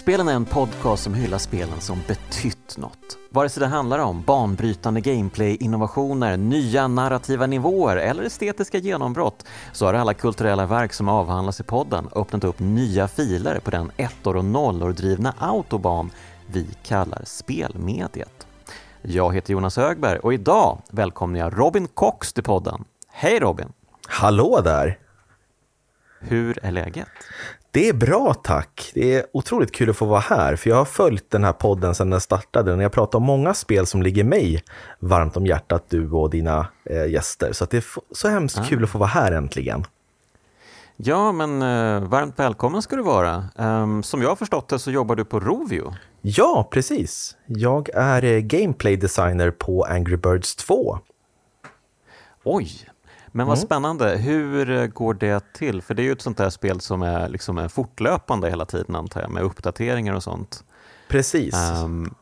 Kraftspelen är en podcast som hyllar spelen som betytt något. Vare sig det handlar om banbrytande gameplay-innovationer, nya narrativa nivåer eller estetiska genombrott så har alla kulturella verk som avhandlas i podden öppnat upp nya filer på den ettor och nollor drivna autobahn vi kallar spelmediet. Jag heter Jonas Högberg och idag välkomnar jag Robin Cox till podden. Hej Robin! Hallå där! Hur är läget? Det är bra tack. Det är otroligt kul att få vara här, för jag har följt den här podden sedan den startade. När jag pratar om många spel som ligger mig varmt om hjärtat, du och dina eh, gäster. Så det är så hemskt ah. kul att få vara här äntligen. Ja, men eh, varmt välkommen ska du vara. Um, som jag har förstått det så jobbar du på Rovio. Ja, precis. Jag är eh, gameplay designer på Angry Birds 2. Oj, men vad mm. spännande. Hur eh, går det till? För det är ju ett sånt där spel som är, liksom är fortlöpande hela tiden antar jag, med uppdateringar och sånt. Precis. Um,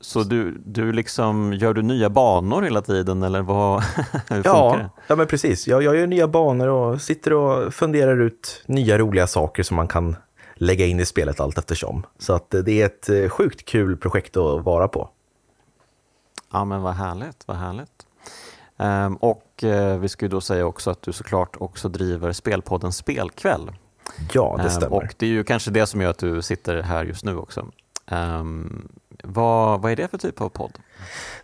så du, du liksom, gör du nya banor hela tiden eller vad, hur ja, funkar det? Ja, men precis. Jag, jag gör nya banor och sitter och funderar ut nya roliga saker som man kan lägga in i spelet allt eftersom. Så att det är ett eh, sjukt kul projekt att vara på. Ja, men vad härligt, vad härligt. Um, och uh, vi ska ju då säga också att du såklart också driver spelpodden Spelkväll. Ja, det ehm, stämmer. Um, och det är ju kanske det som gör att du sitter här just nu också. Um, vad, vad är det för typ av podd?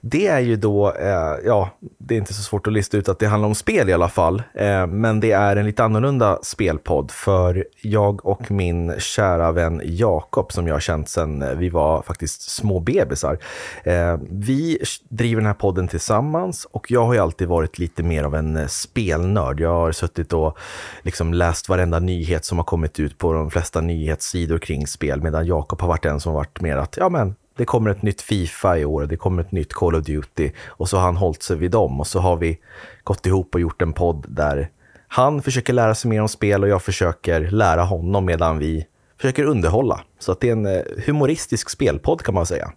Det är ju då, eh, ja, det är inte så svårt att lista ut att det handlar om spel i alla fall. Eh, men det är en lite annorlunda spelpodd för jag och min kära vän Jakob som jag har känt sedan eh, vi var faktiskt små bebisar. Eh, vi driver den här podden tillsammans och jag har ju alltid varit lite mer av en eh, spelnörd. Jag har suttit och liksom läst varenda nyhet som har kommit ut på de flesta nyhetssidor kring spel medan Jakob har varit den som varit mer att, ja men det kommer ett nytt Fifa i år, det kommer ett nytt Call of Duty och så har han hållit sig vid dem och så har vi gått ihop och gjort en podd där han försöker lära sig mer om spel och jag försöker lära honom medan vi försöker underhålla. Så att det är en eh, humoristisk spelpodd kan man säga.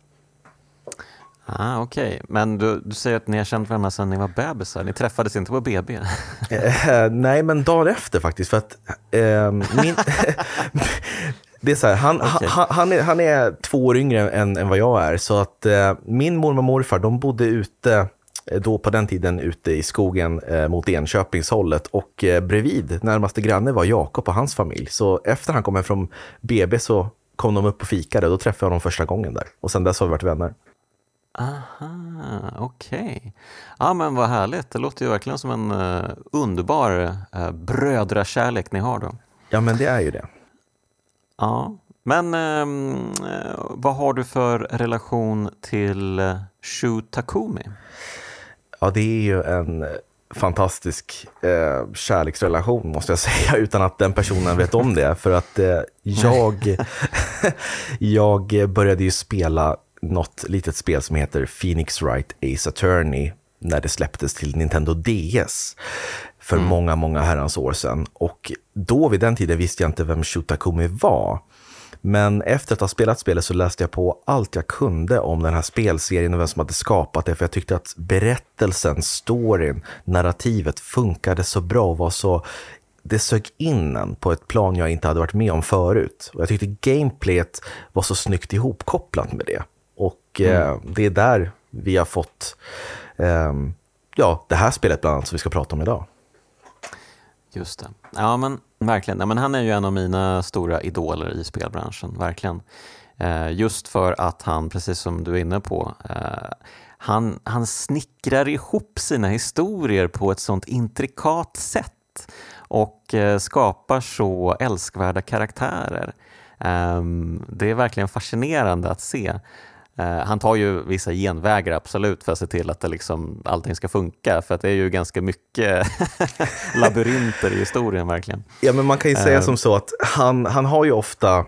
Ah, Okej, okay. men du, du säger att ni har känt varandra sedan ni var bebisar. Ni träffades inte på BB? eh, nej, men dagen efter faktiskt. För att eh, min, Det är så här, han, okay. han, han, är, han är två år yngre än, än vad jag är. Så att eh, min mormor och morfar, de bodde ute eh, då på den tiden ute i skogen eh, mot Enköpingshållet och eh, bredvid närmaste granne var Jakob och hans familj. Så efter han kom hem från BB så kom de upp och fikade och då träffade jag dem första gången där. Och sen dess har vi varit vänner. Aha, okej. Okay. Ja men vad härligt, det låter ju verkligen som en uh, underbar uh, brödrakärlek ni har då. Ja men det är ju det. Ja, men ehm, eh, vad har du för relation till eh, Shu Takumi? Ja, det är ju en fantastisk eh, kärleksrelation måste jag säga, utan att den personen vet om det. För att eh, jag, jag började ju spela något litet spel som heter Phoenix Wright Ace Attorney när det släpptes till Nintendo DS för mm. många, många herrans år sedan. Och då vid den tiden visste jag inte vem Shutakumi var. Men efter att ha spelat spelet så läste jag på allt jag kunde om den här spelserien och vem som hade skapat det. För jag tyckte att berättelsen, storyn, narrativet funkade så bra och var så det sög in en på ett plan jag inte hade varit med om förut. Och jag tyckte gameplayet var så snyggt ihopkopplat med det. Och mm. eh, det är där vi har fått eh, ja, det här spelet bland annat som vi ska prata om idag. Just det. Ja, men verkligen. Ja, men han är ju en av mina stora idoler i spelbranschen, verkligen. Eh, just för att han, precis som du är inne på, eh, han, han snickrar ihop sina historier på ett sånt intrikat sätt och eh, skapar så älskvärda karaktärer. Ehm, det är verkligen fascinerande att se. Uh, han tar ju vissa genvägar absolut för att se till att det liksom, allting ska funka för att det är ju ganska mycket labyrinter i historien verkligen. Ja men man kan ju säga uh, som så att han, han har ju ofta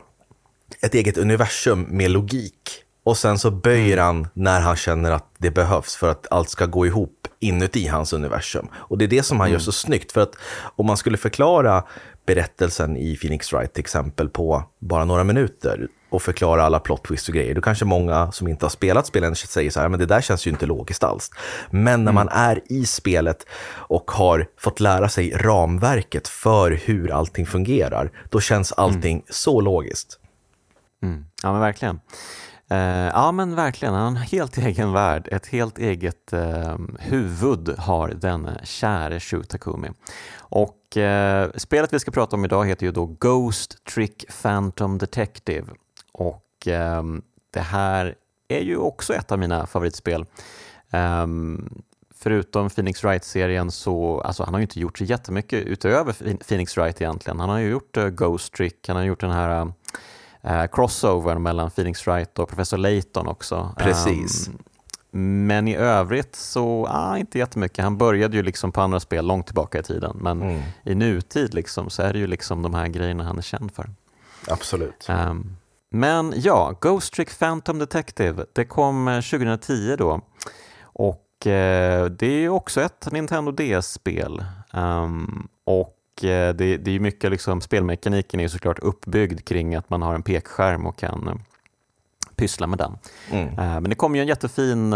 ett eget universum med logik och sen så böjer mm. han när han känner att det behövs för att allt ska gå ihop inuti hans universum. Och det är det som han mm. gör så snyggt för att om man skulle förklara berättelsen i Phoenix Wright till exempel på bara några minuter och förklara alla plot twists och grejer, då kanske många som inte har spelat spelen säger så här, men det där känns ju inte logiskt alls. Men när mm. man är i spelet och har fått lära sig ramverket för hur allting fungerar, då känns allting mm. så logiskt. Mm. Ja men verkligen. Eh, ja men verkligen, han har en helt egen värld, ett helt eget eh, huvud har denne käre Shu Takumi. Och eh, spelet vi ska prata om idag heter ju då Ghost Trick Phantom Detective och ehm, det här är ju också ett av mina favoritspel. Ehm, förutom Phoenix Wright-serien så, alltså han har ju inte gjort så jättemycket utöver Phoenix Wright egentligen. Han har ju gjort eh, Ghost Trick, han har gjort den här eh, uh, crossovern mellan Phoenix Wright och Professor Layton också. Precis. Um, men i övrigt så, ah, inte jättemycket. Han började ju liksom på andra spel långt tillbaka i tiden, men mm. i nutid liksom, så är det ju liksom de här grejerna han är känd för. Absolut. Um, men ja, Ghost Trick Phantom Detective, det kom 2010 eh, då. Och eh, det är också ett Nintendo DS-spel. Um, och eh, det, det är mycket, liksom, spelmekaniken är såklart uppbyggd kring att man har en pekskärm och kan eh, pyssla med den. Mm. Uh, men det kom ju en jättefin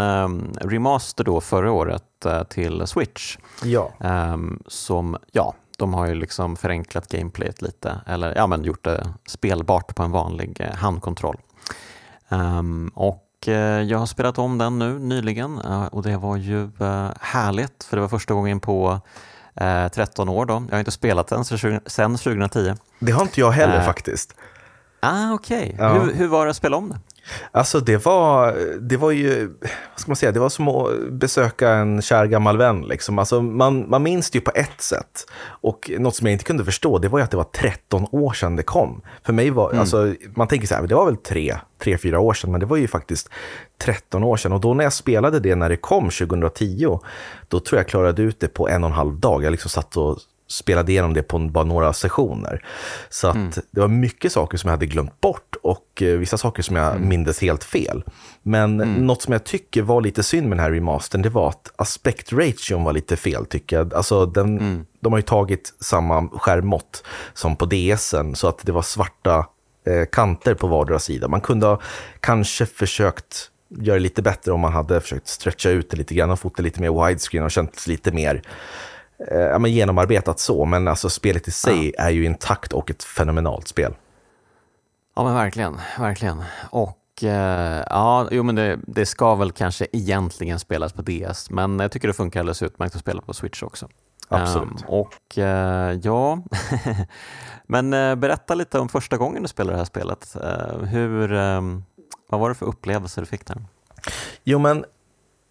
remaster då förra året till Switch. Ja. Um, som, ja, de har ju liksom förenklat gameplayet lite, eller ja, men gjort det spelbart på en vanlig eh, handkontroll. Um, och eh, jag har spelat om den nu nyligen och det var ju härligt för det var första gången på 13 år. Då. Jag har inte spelat den sedan 2010. Det har inte jag heller faktiskt. Ah, Okej, okay. ja. hur, hur var det att spela om det? Alltså det var, det var ju, vad ska man säga, det var som att besöka en kär gammal vän. Liksom. Alltså man, man minns det ju på ett sätt. Och något som jag inte kunde förstå, det var ju att det var 13 år sedan det kom. För mig var, mm. alltså, man tänker så här, det var väl tre, tre, fyra år sedan, men det var ju faktiskt 13 år sedan. Och då när jag spelade det när det kom 2010, då tror jag klarade ut det på en och en halv dag. Jag liksom satt och spelade igenom det på bara några sessioner. Så att mm. det var mycket saker som jag hade glömt bort och eh, vissa saker som jag mm. mindes helt fel. Men mm. något som jag tycker var lite synd med den här remastern, det var att aspektration var lite fel tycker jag. Alltså den, mm. de har ju tagit samma skärmmått som på DSen, så att det var svarta eh, kanter på vardera sida. Man kunde ha kanske försökt göra det lite bättre om man hade försökt stretcha ut det lite grann och fått det lite mer widescreen och känt lite mer ja, men genomarbetat så, men alltså spelet i sig ja. är ju intakt och ett fenomenalt spel. Ja men verkligen, verkligen. Och eh, ja, jo men det, det, ska väl kanske egentligen spelas på DS, men jag tycker det funkar alldeles utmärkt att spela på Switch också. Absolut. Um, och uh, ja, men uh, berätta lite om första gången du spelade det här spelet. Uh, hur, um, vad var det för upplevelser du fick där? Jo men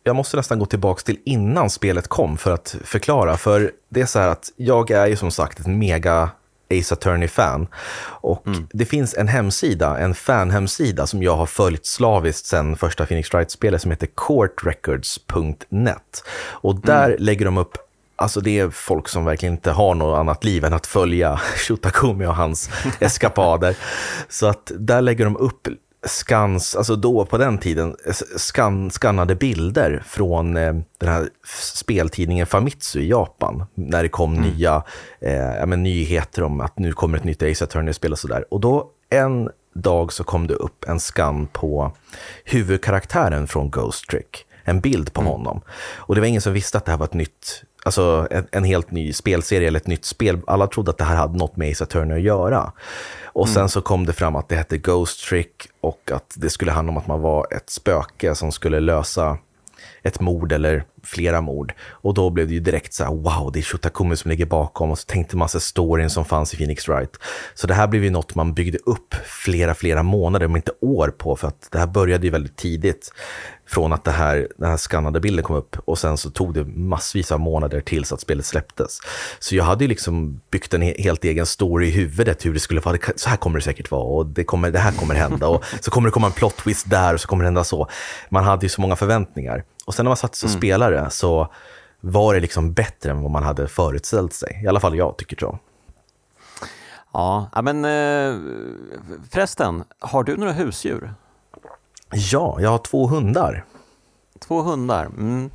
jag måste nästan gå tillbaka till innan spelet kom för att förklara. För det är så här att jag är ju som sagt ett mega Ace Attorney-fan. Och mm. det finns en hemsida, en fan-hemsida som jag har följt slaviskt sedan första Phoenix Wright-spelet som heter courtrecords.net. Och där mm. lägger de upp Alltså det är folk som verkligen inte har något annat liv än att följa Shotakumi och hans eskapader. Så att där lägger de upp skans, alltså då på den tiden, skan, skannade bilder från eh, den här speltidningen Famitsu i Japan. När det kom mm. nya eh, men, nyheter om att nu kommer ett nytt Ace Attorney-spel och sådär. Och då en dag så kom det upp en skan på huvudkaraktären från Ghost Trick. En bild på mm. honom. Och det var ingen som visste att det här var ett nytt alltså en, en, helt ny spelserie eller ett nytt spel. Alla trodde att det här hade något med Ace Attorney att göra. Och sen mm. så kom det fram att det hette Ghost Trick och att det skulle handla om att man var ett spöke som skulle lösa ett mord eller flera mord. Och då blev det ju direkt så här, wow, det är Shotakumi som ligger bakom. Och så tänkte man sig storyn som fanns i Phoenix Wright. Så det här blev ju något man byggde upp flera, flera månader, om inte år på. För att det här började ju väldigt tidigt från att det här, den här skannade bilden kom upp och sen så tog det massvis av månader tills att spelet släpptes. Så jag hade ju liksom byggt en helt egen story i huvudet hur det skulle vara. Så här kommer det säkert vara och det, kommer, det här kommer hända och så kommer det komma en plot twist där och så kommer det hända så. Man hade ju så många förväntningar. Och sen när man satt som mm. spelare så var det liksom bättre än vad man hade förutställt sig. I alla fall jag tycker så. Ja, men eh, förresten, har du några husdjur? Ja, jag har två hundar. Två hundar. Mm.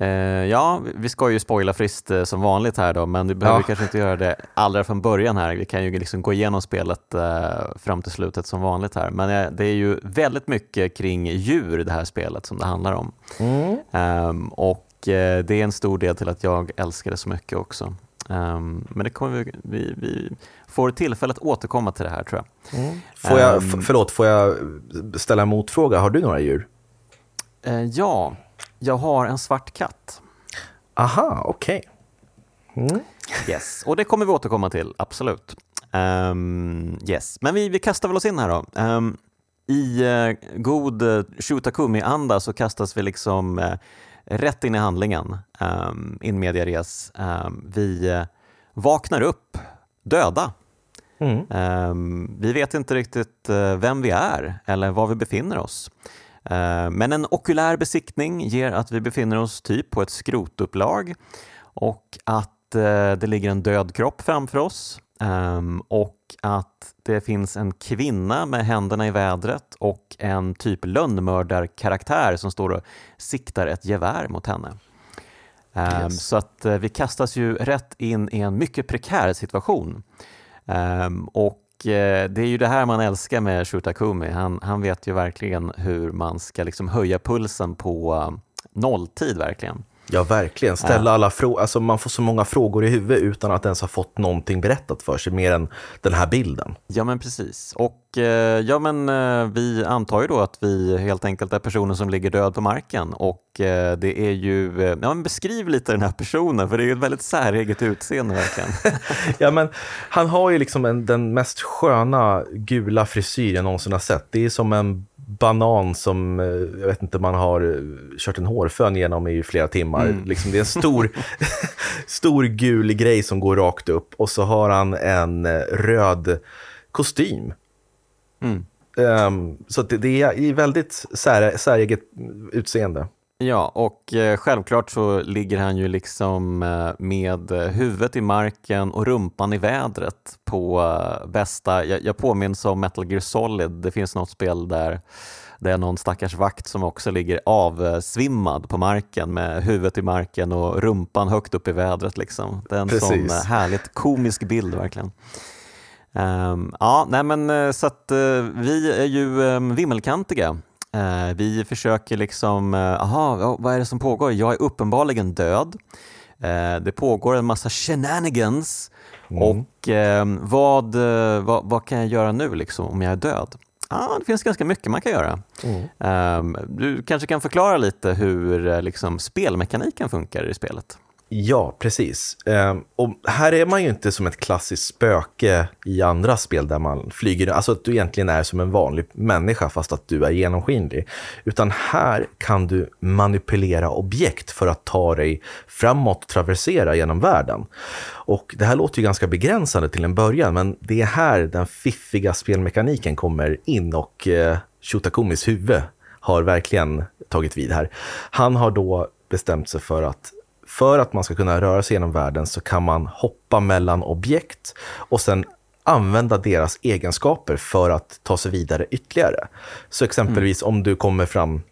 Eh, ja, vi ska ju spoila friskt eh, som vanligt här då, men vi behöver ja. kanske inte göra det allra från början här. Vi kan ju liksom gå igenom spelet eh, fram till slutet som vanligt här. Men eh, det är ju väldigt mycket kring djur det här spelet som det handlar om. Mm. Ehm, och eh, det är en stor del till att jag älskar det så mycket också. Um, men det kommer vi, vi, vi, får tillfälle att återkomma till det här tror jag. Mm. Får jag um, förlåt, får jag ställa en motfråga? Har du några djur? Uh, ja, jag har en svart katt. Aha, okej. Okay. Mm. Yes, och det kommer vi återkomma till, absolut. Um, yes, men vi, vi kastar väl oss in här då. I uh, god uh, Shutakumi-anda så kastas vi liksom rätt in i handlingen, um, in media res. Um, vi uh, vaknar upp döda. Mm. Um, vi vet inte riktigt uh, vem vi är eller var vi befinner oss. Uh, men en okulär besiktning ger att vi befinner oss typ på ett skrotupplag och att det ligger en död kropp framför oss Um, och att det finns en kvinna med händerna i vädret och en typ lönnmördarkaraktär som står och siktar ett gevär mot henne. Um, yes. Så att uh, vi kastas ju rätt in i en mycket prekär situation. Um, och uh, det är ju det här man älskar med Shutakumi. Han, han vet ju verkligen hur man ska liksom höja pulsen på uh, nolltid verkligen. Ja, verkligen. Ställa alla frågor. Alltså, man får så många frågor i huvudet utan att ens ha fått någonting berättat för sig, mer än den här bilden. Ja, men precis. Och eh, ja, men eh, vi antar ju då att vi helt enkelt är personen som ligger död på marken och eh, det är ju, ja men beskriv lite den här personen för det är ju ett väldigt säreget utseende verkligen. ja, men han har ju liksom en, den mest sköna gula frisyr jag någonsin har sett. Det är som en banan som, eh, jag vet inte, man har eh, kört en hårfön genom i flera timmar. Mm. Liksom, det är en stor, stor gul grej som går rakt upp och så har han en eh, röd kostym. Mm. Um, så det, det är väldigt sär, säreget utseende. Ja, och eh, självklart så ligger han ju liksom eh, med huvudet i marken och rumpan i vädret på eh, bästa, jag, jag påminns om Metal Gear Solid, det finns något spel där det är någon stackars vakt som också ligger avsvimmad på marken med huvudet i marken och rumpan högt upp i vädret. Liksom. Det är en Precis. sån härligt komisk bild verkligen. Um, ja, nej men så att uh, vi är ju um, vimmelkantiga vi försöker liksom, aha, eh, vad är det som pågår? Jag är uppenbarligen död. Eh, det pågår en massa shenanigans mm. och ehm, vad, vad, vad, kan jag göra nu liksom, om jag är död? Ah, det finns ganska mycket man kan göra. Mm. Ehm, du kanske kan förklara lite hur liksom, spelmekaniken funkar i spelet? Ja, precis. Ehm, och här är man ju inte som ett klassiskt spöke i andra spel där man flyger, alltså att du egentligen är som en vanlig människa fast att du är genomskinlig. Utan här kan du manipulera objekt för att ta dig framåt och traversera genom världen. Och det här låter ju ganska begränsande till en början, men det är här den fiffiga spelmekaniken kommer in och uh, Shutakumis huvud har verkligen tagit vid här. Han har då bestämt sig för att för att man ska kunna röra sig genom världen så kan man hoppa mellan objekt och sen använda deras egenskaper för att ta sig vidare ytterligare. Så exempelvis mm. om du kommer fram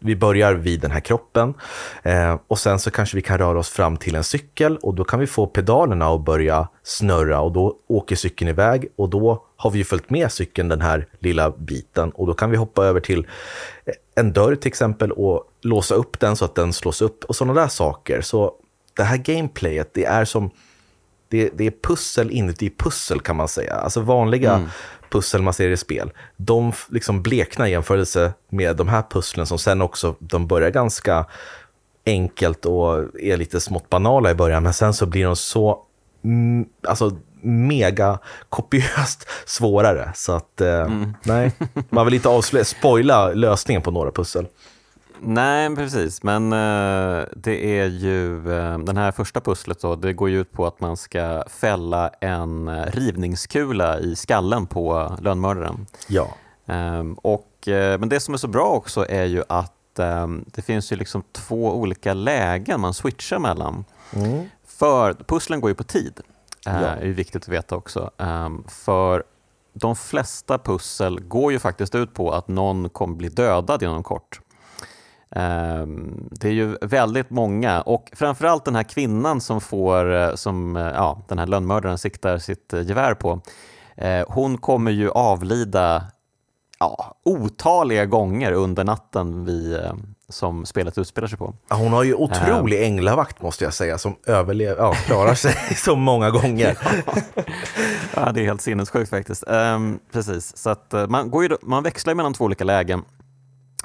vi börjar vid den här kroppen eh, och sen så kanske vi kan röra oss fram till en cykel och då kan vi få pedalerna att börja snurra och då åker cykeln iväg och då har vi ju följt med cykeln den här lilla biten och då kan vi hoppa över till en dörr till exempel och låsa upp den så att den slås upp och sådana där saker. Så det här gameplayet, det är som det, det är pussel inuti pussel kan man säga. Alltså vanliga mm. pussel man ser i spel, de liksom bleknar i jämförelse med de här pusslen som sen också, de börjar ganska enkelt och är lite smått banala i början, men sen så blir de så, mm, alltså mega kopiöst svårare. Så att, eh, mm. nej, man vill inte avslöja, spoila lösningen på några pussel. Nej, precis. Men uh, det är ju uh, den här första pusslet då, det går ju ut på att man ska fälla en uh, rivningskula i skallen på lönnmördaren. Ja. Um, och, men det som är så bra också är ju att um, det finns ju liksom två olika lägen man switchar mellan. Mm. För pusslen går ju på tid. Ja. Det är viktigt att veta också. Um, för de flesta pussel går ju faktiskt ut på att någon kommer bli dödad inom kort. Um, det är ju väldigt många och framförallt den här kvinnan som får, eh, som eh, ja, den här lönnmördaren siktar sitt gevär på. Hon kommer ju avlida ja, otaliga gånger under natten vi, eh, som spelet utspelar sig på. Hon har ju otrolig änglavakt måste jag säga, som överlever, ja, klarar sig så många gånger. Ja, det är helt sinnessjukt faktiskt. Ehm, precis, så att eh, man, går ju, man växlar ju mellan två olika lägen.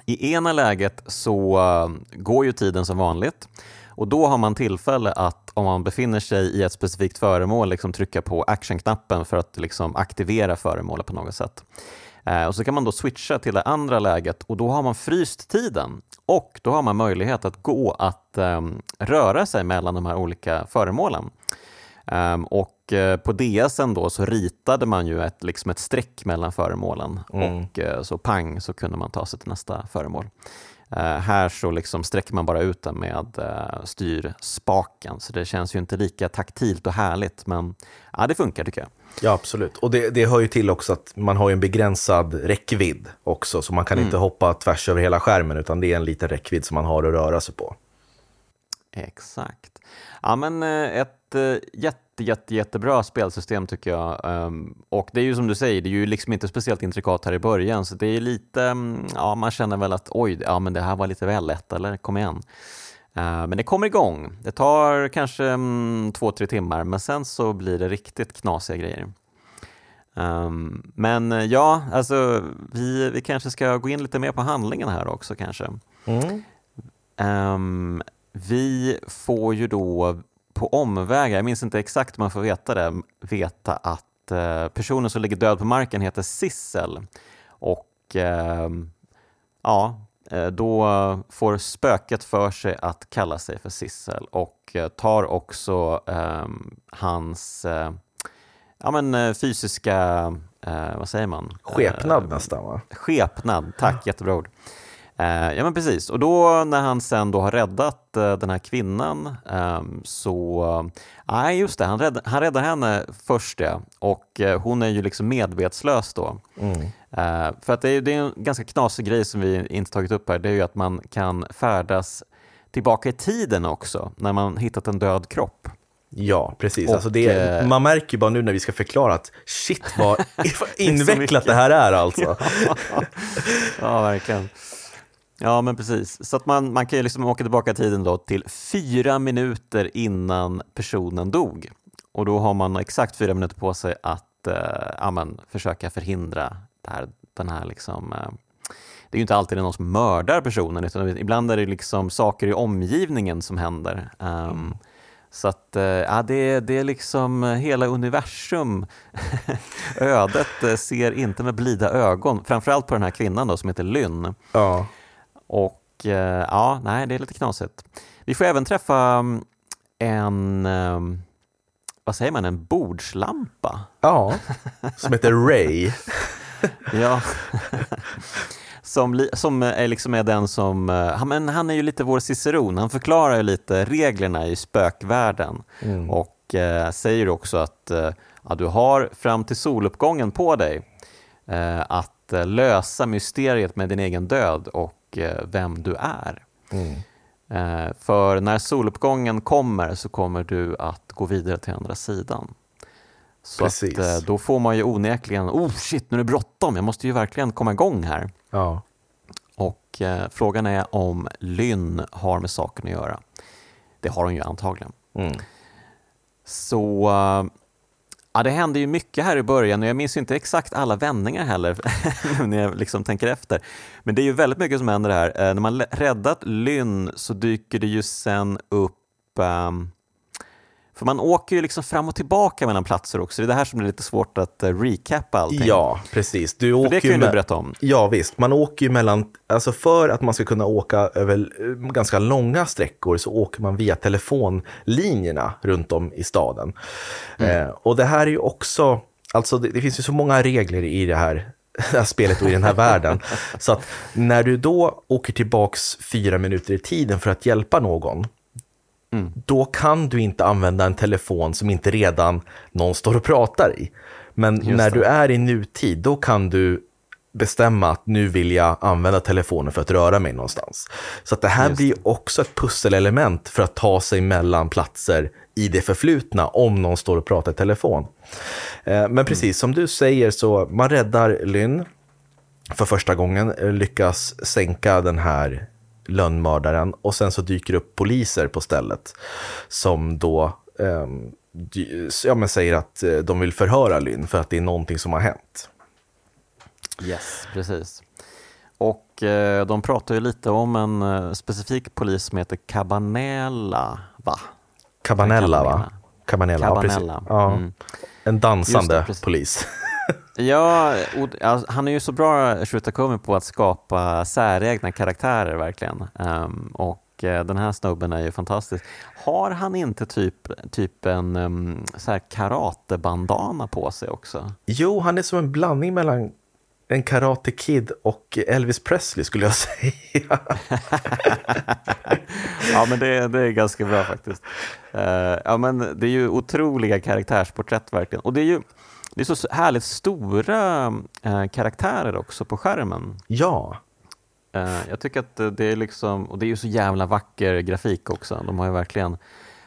I ena läget så eh, går ju tiden som vanligt och då har man tillfälle att om man befinner sig i ett specifikt föremål liksom trycka på actionknappen för att liksom aktivera föremålet på något sätt. Eh, och så kan man då switcha till det andra läget och då har man fryst tiden och då har man möjlighet att gå att um, röra sig mellan de här olika föremålen. Um, och uh, på DSen då så ritade man ju ett, liksom ett streck mellan föremålen mm. och uh, så pang så kunde man ta sig till nästa föremål. Uh, här så liksom sträcker man bara ut den med styrspaken så det känns ju inte lika taktilt och härligt men ja, det funkar tycker jag. Ja, absolut. Och det, det hör ju till också att man har en begränsad räckvidd också, så man kan mm. inte hoppa tvärs över hela skärmen, utan det är en liten räckvidd som man har att röra sig på. Exakt. Ja, men eh, ett eh, jätte, jätte, jättebra spelsystem tycker jag. Ehm, och det är ju som du säger, det är ju liksom inte speciellt intrikat här i början, så det är lite, mm, ja man känner väl att oj, ja men det här var lite väl lätt, eller kom igen. Eh, men det kommer igång. Det tar kanske mm, två, tre timmar men sen så blir det riktigt knasiga grejer. Um, men eh, ja, alltså vi, vi kanske ska gå in lite mer på handlingen här också kanske. Mm. Um, vi får ju då på omvägar, jag minns inte exakt man får veta det, veta att uh, personen som ligger död på marken heter Sissel. Och uh, ja, Eh, då får spöket för sig att kalla sig för Sissel och eh, tar också eh, hans eh, ja, men, eh, fysiska, eh, vad säger man? Skepnad nästan va? Skepnad, tack, jättebra ord. Ja men precis, och då när han sen då har räddat den här kvinnan ehm, så, nej just det, han räddar, han räddar henne först ja, och hon är ju liksom medvetslös då. Mm. För att det är, det är en ganska knasig grej som vi inte tagit upp här, det är ju att man kan färdas tillbaka i tiden också när man hittat en död kropp. Ja, precis. Och, alltså det, man märker bara nu när vi ska förklara att shit vad invecklat det här är alltså. ja, ja, verkligen. Ja, men precis. Så att man, man kan ju liksom åka tillbaka i tiden då till fyra minuter innan personen dog. Och då har man exakt fyra minuter på sig att eh, amen, försöka förhindra här, den här liksom, eh, det är ju inte alltid det är någon som mördar personen utan ibland är det liksom saker i omgivningen som händer. Um, mm. Så att eh, ja, det, det är liksom hela universum. Ödet eh, ser inte med blida ögon, framförallt på den här kvinnan då som heter Lynn. Ja. Och ja, nej, det är lite knasigt. Vi får även träffa mm, en ehm, vad säger man, en bordslampa? Ja, som heter Ray. ja. som, som är, liksom är den som, han, men han är ju lite vår ciceron, han förklarar ju lite reglerna i spökvärlden mm. och eh, säger också att eh, ja, du har fram till soluppgången på dig eh, att eh, lösa mysteriet med din egen död och eh, vem du är. Mm. Eh, för när soluppgången kommer så kommer du att gå vidare till andra sidan. Så att, eh, då får man ju onekligen, oh shit nu är det bråttom, jag måste ju verkligen komma igång här. Ja. Och eh, frågan är om Lynn har med saken att göra. Det har hon ju antagligen. Mm. Så ja, det hände ju mycket här i början och jag minns inte exakt alla vändningar heller när jag liksom tänker efter. Men det är ju väldigt mycket som händer här. Eh, när man räddat Lynn så dyker det ju sen upp um, för man åker ju liksom fram och tillbaka mellan platser också. Det är det här som är lite svårt att uh, recappa allting. Ja, precis. Du åker för det kan ju du berätta om. Ja, visst. Man åker ju mellan, alltså för att man ska kunna åka över eh, ganska långa sträckor så åker man via telefonlinjerna runt om i staden. Mm. Eh, och det här är ju också, alltså det, det finns ju så många regler i det här det här spelet och i den här världen. Så att när du då åker tillbaks fyra minuter i tiden för att hjälpa någon, Mm. Då kan du inte använda en telefon som inte redan någon står och pratar i. Men Just när det. du är i nutid, då kan du bestämma att nu vill jag använda telefonen för att röra mig någonstans. Så att det här Just blir också ett pusselelement för att ta sig mellan platser i det förflutna om någon står och pratar i telefon. Eh, men precis mm. som du säger så man räddar Lynn för första gången lyckas sänka den här lönnmördaren och sen så dyker upp poliser på stället som då um, ja, men säger att eh, de vill förhöra Lynn för att det är någonting som har hänt. Yes, precis. Och eh, de pratar ju lite om en eh, specifik polis som heter Cabanella, va? Cabanella, va? Cabanella, Cabanella. Ja, ja. Mm. En dansande det, polis. ja, alltså, han är ju så bra, Shutakumi, på att skapa säregna karaktärer verkligen. Um, och uh, den här snubben är ju fantastisk. Har han inte typ, typ en um, så här karatebandana på sig också? Jo, han är som en blandning mellan en Karate Kid och Elvis Presley skulle jag säga. ja, men det, det är ganska bra faktiskt. Uh, ja, men det är ju otroliga karaktärsporträtt verkligen. Och det är ju det är så härligt stora uh, karaktärer också på skärmen. Ja. Uh, jag tycker att det är liksom, och det är ju så jävla vacker grafik också. De har ju verkligen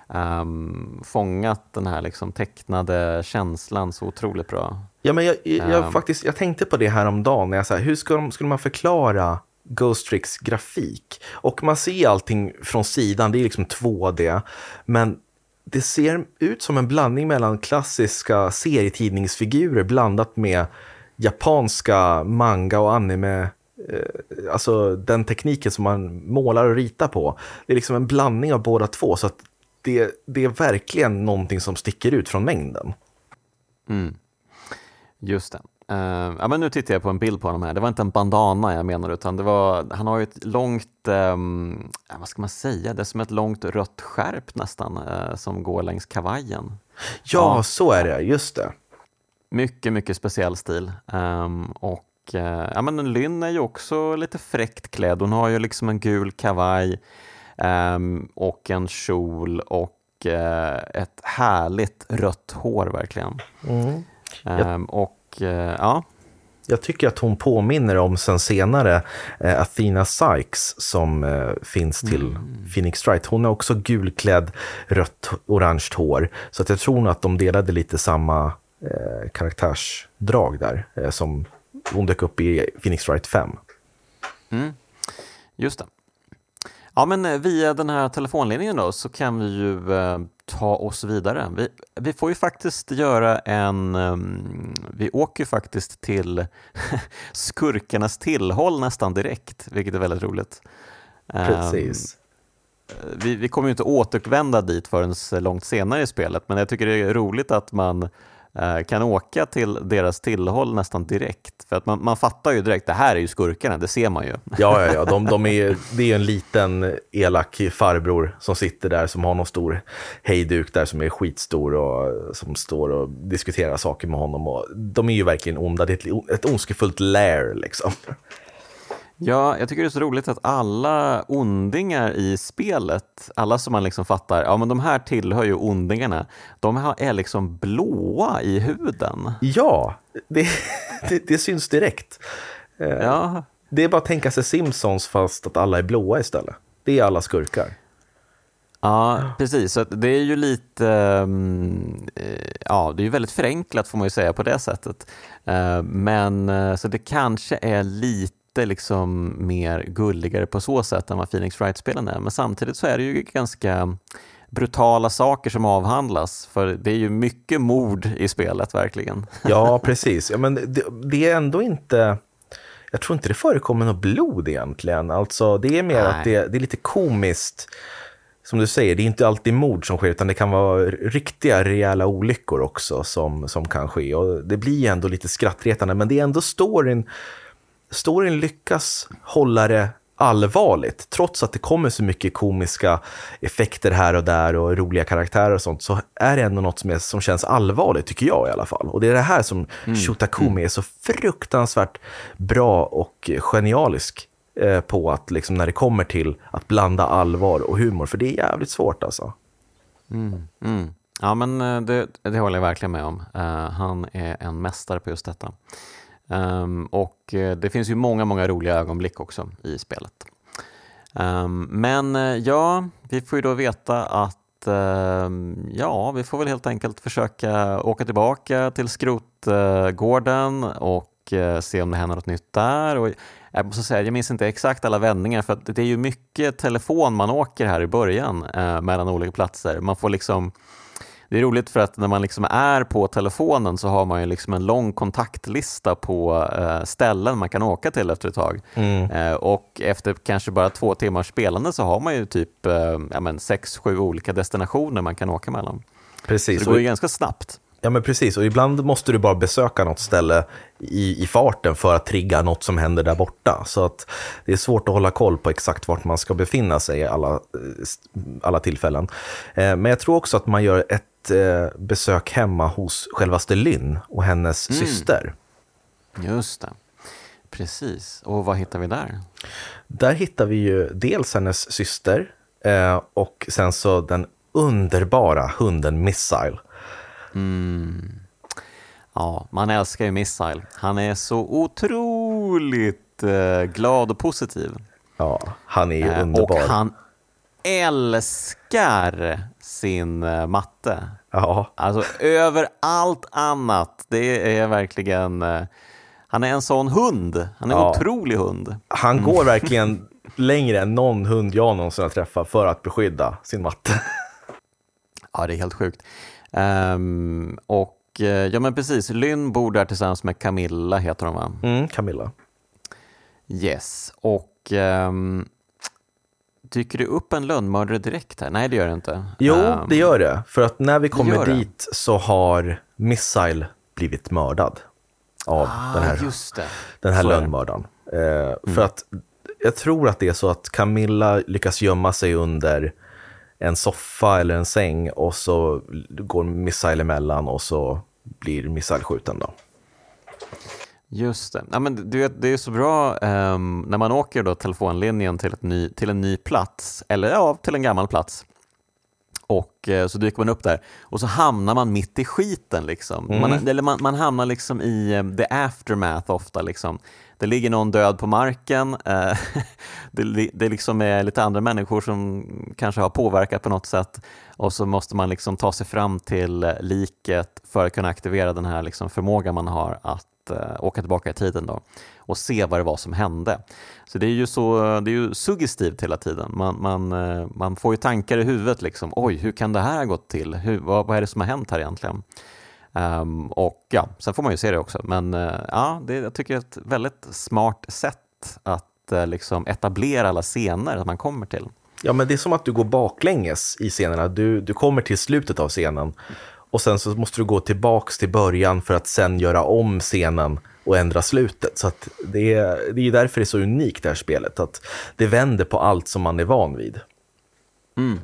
um, fångat den här liksom tecknade känslan så otroligt bra. Ja, men jag, jag, um, faktiskt, jag tänkte på det här om dagen när jag sa, hur ska skulle man förklara Ghost Tricks grafik? Och man ser allting från sidan, det är liksom 2D, men det ser ut som en blandning mellan klassiska serietidningsfigurer blandat med japanska manga och anime eh, alltså den tekniken som man målar och ritar på. Det är liksom en blandning av båda två. Så att det, det är verkligen någonting som sticker ut från mängden. Mm. Just det. Uh, ja, men nu tittar jag på en bild på honom här. Det var inte en bandana jag menar, utan det var, han har ju ett långt, um, vad ska man säga, det är som ett långt rött skärp nästan, uh, som går längs kavajen. Ja, ja, så är det, just det. Mycket, mycket speciell stil. Um, och uh, ja, men Lynn är ju också lite fräckt klädd. Hon har ju liksom en gul kavaj um, och en kjol och ett härligt rött hår verkligen. Mm. Och ja. Jag tycker att hon påminner om sen senare eh, Athena Sykes som eh, finns till mm. Phoenix Strike. Hon är också gulklädd, rött, orange hår. Så att jag tror nog att de delade lite samma eh, karaktärsdrag där eh, som hon dök upp i Phoenix Strike 5. Mm. Just det. Ja, men eh, via den här telefonlinjen då så kan vi ju eh, ta oss vidare. Vi, vi får ju faktiskt göra en... Um, vi åker ju faktiskt till skurkarnas tillhåll nästan direkt, vilket är väldigt roligt. Precis. Um, vi, vi kommer ju inte återvända dit förrän långt senare i spelet, men jag tycker det är roligt att man Eh, kan åka till deras tillhåll nästan direkt. För att man, man fattar ju direkt, det här är ju skurkarna, det ser man ju. Ja, ja, ja. De, de är, det är en liten elak farbror som sitter där som har någon stor hejduk där som är skitstor och som står och diskuterar saker med honom. Och de är ju verkligen onda, det är ett, ett ondskefullt lair liksom. Ja, jag tycker det är så roligt att alla ondingar i spelet, alla som man liksom fattar, ja men de här tillhör ju ondingarna, de är liksom blåa i huden. Ja, det, det, det syns direkt. Eh, ja. Det är bara att tänka sig Simpsons fast att alla är blåa istället. Det är alla skurkar. Ja, precis. Så det är ju lite, ehm, eh, ja, det är ju väldigt förenklat får man ju säga på det sättet. Eh, men så det kanske är lite lite liksom mer gulligare på så sätt än vad Phoenix Wright-spelen är. Men samtidigt så är det ju ganska brutala saker som avhandlas. För det är ju mycket mord i spelet verkligen. Ja, precis. Ja, men det, det är ändå inte... Jag tror inte det förekommer något blod egentligen. Alltså, det är mer Nej. att det, det är lite komiskt som du säger, det är inte alltid mord som sker, utan det kan vara riktiga rejäla olyckor också som, som kan ske. Och det blir ändå lite skrattretande, men det är ändå storyn storyn lyckas hålla det allvarligt. Trots att det kommer så mycket komiska effekter här och där och roliga karaktärer och sånt, så är det ändå något som, är, som känns allvarligt, tycker jag i alla fall. Och det är det här som mm. Shotakumi mm. är så fruktansvärt bra och genialisk eh, på, att liksom när det kommer till att blanda allvar och humor, för det är jävligt svårt alltså. Mm. Mm. Ja, men eh, det, det håller jag verkligen med om. Uh, han är en mästare på just detta. Um, och eh, det finns ju många, många roliga ögonblick också i spelet. Um, men eh, ja, vi får ju då veta att um, ja, vi får väl helt enkelt försöka åka tillbaka till skrotgården och eh, se om det händer något nytt där. Och jag måste säga, jag minns inte exakt alla vändningar för det är ju mycket telefon man åker här i början mellan olika platser. Man får liksom det är roligt för att när man liksom är på telefonen så har man ju liksom en lång kontaktlista på eh, ställen man kan åka till efter ett tag. Mm. Eh, och efter kanske bara två timmars spelande så har man ju typ eh, ja, men sex, sju olika destinationer man kan åka mellan. Precis. Så det går ju ganska snabbt. Ja men precis, och ibland måste du bara besöka något ställe i, i farten för att trigga något som händer där borta. Så att det är svårt att hålla koll på exakt vart man ska befinna sig i alla, alla tillfällen. Eh, men jag tror också att man gör ett eh, besök hemma hos självaste Lynn och hennes mm. syster. Just det. Precis. Och vad hittar vi där? Där hittar vi ju dels hennes syster eh, och sen så den underbara hunden Missile. Mm. Ja, man älskar ju Missile. Han är så otroligt eh, glad och positiv. Ja, han är ju eh, underbar. Och han älskar sin eh, matte. Ja. Alltså över allt annat. Det är verkligen... Eh, han är en sån hund. Han är en ja. otrolig hund. Han går mm. verkligen längre än någon hund jag någonsin har träffat för att beskydda sin matte. Ja, det är helt sjukt. Um, och eh, ja men precis, Lynn bor där tillsammans med Camilla heter hon va? Mm, Camilla. Yes, och um, dyker det upp en lönnmördare direkt här? Nej det gör det inte. Jo, um, det gör det. För att när vi kommer dit så har Missile blivit mördad av ah, den här, den här lönnmördaren. Uh, mm. För att jag tror att det är så att Camilla lyckas gömma sig under en soffa eller en säng och så går Missile emellan och så blir Missile skjuten då. Just det. Ja, men du vet, det är så bra um, när man åker då telefonlinjen till, ny, till en ny plats, eller ja, till en gammal plats. Och uh, så dyker man upp där och så hamnar man mitt i skiten. Liksom. Mm. Man, eller man, man hamnar liksom i um, the aftermath ofta. Liksom det ligger någon död på marken. Eh, det, det liksom är lite andra människor som kanske har påverkat på något sätt och så måste man liksom ta sig fram till liket för att kunna aktivera den här liksom förmågan man har att uh, åka tillbaka i tiden då, och se vad det var som hände. Så det är ju, så, det är ju suggestivt hela tiden. Man, man, uh, man får ju tankar i huvudet. Liksom. Oj, hur kan det här ha gått till? Hur, vad, vad är det som har hänt här egentligen? Um, och ja, sen får man ju se det också. Men uh, ja, det, jag tycker det är ett väldigt smart sätt att uh, liksom etablera alla scener att man kommer till. Ja, men det är som att du går baklänges i scenerna. Du, du kommer till slutet av scenen och sen så måste du gå tillbaks till början för att sen göra om scenen och ändra slutet. Så det, är, det är därför det är så unikt det här spelet, att det vänder på allt som man är van vid. Mm.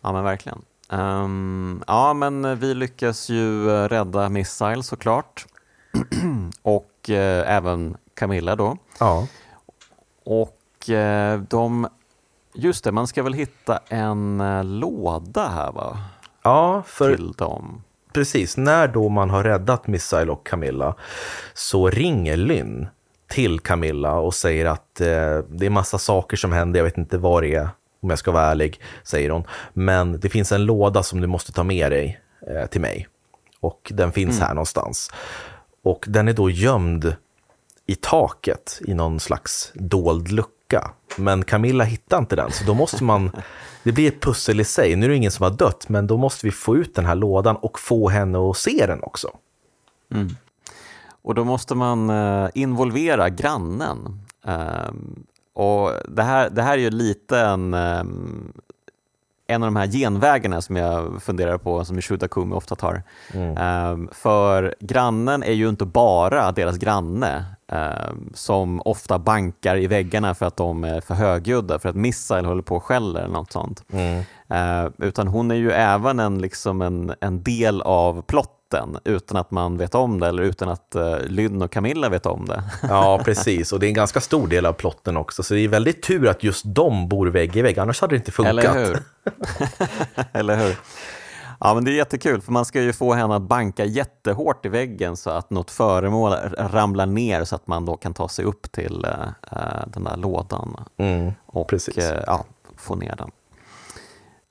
Ja, men verkligen. Um, ja, men vi lyckas ju eh, rädda Missile såklart. och eh, även Camilla då. Ja. Och eh, de, just det, man ska väl hitta en eh, låda här va? Ja, för Till dem. precis. När då man har räddat Missile och Camilla så ringer Lynn till Camilla och säger att eh, det är massa saker som händer, jag vet inte vad det är om jag ska vara ärlig, säger hon. Men det finns en låda som du måste ta med dig eh, till mig. Och den finns mm. här någonstans. Och den är då gömd i taket i någon slags dold lucka. Men Camilla hittar inte den, så då måste man... Det blir ett pussel i sig. Nu är det ingen som har dött, men då måste vi få ut den här lådan och få henne att se den också. Mm. Och då måste man eh, involvera grannen. Ehm, och det här, det här är ju lite en, ehm, en av de här genvägarna som jag funderar på, som Shuda Kumi ofta tar. Mm. Um, för grannen är ju inte bara deras granne um, som ofta bankar i väggarna för att de är för högljudda, för att Missile håller på och skäller eller något sånt. Mm. Uh, utan hon är ju även en, liksom en, en del av plott plotten utan att man vet om det eller utan att uh, Lynn och Camilla vet om det. Ja, precis. Och det är en ganska stor del av plotten också. Så det är väldigt tur att just de bor vägg i vägg, annars hade det inte funkat. Eller hur? eller hur? Ja, men det är jättekul, för man ska ju få henne att banka jättehårt i väggen så att något föremål ramlar ner så att man då kan ta sig upp till uh, den där lådan mm, och uh, ja, få ner den.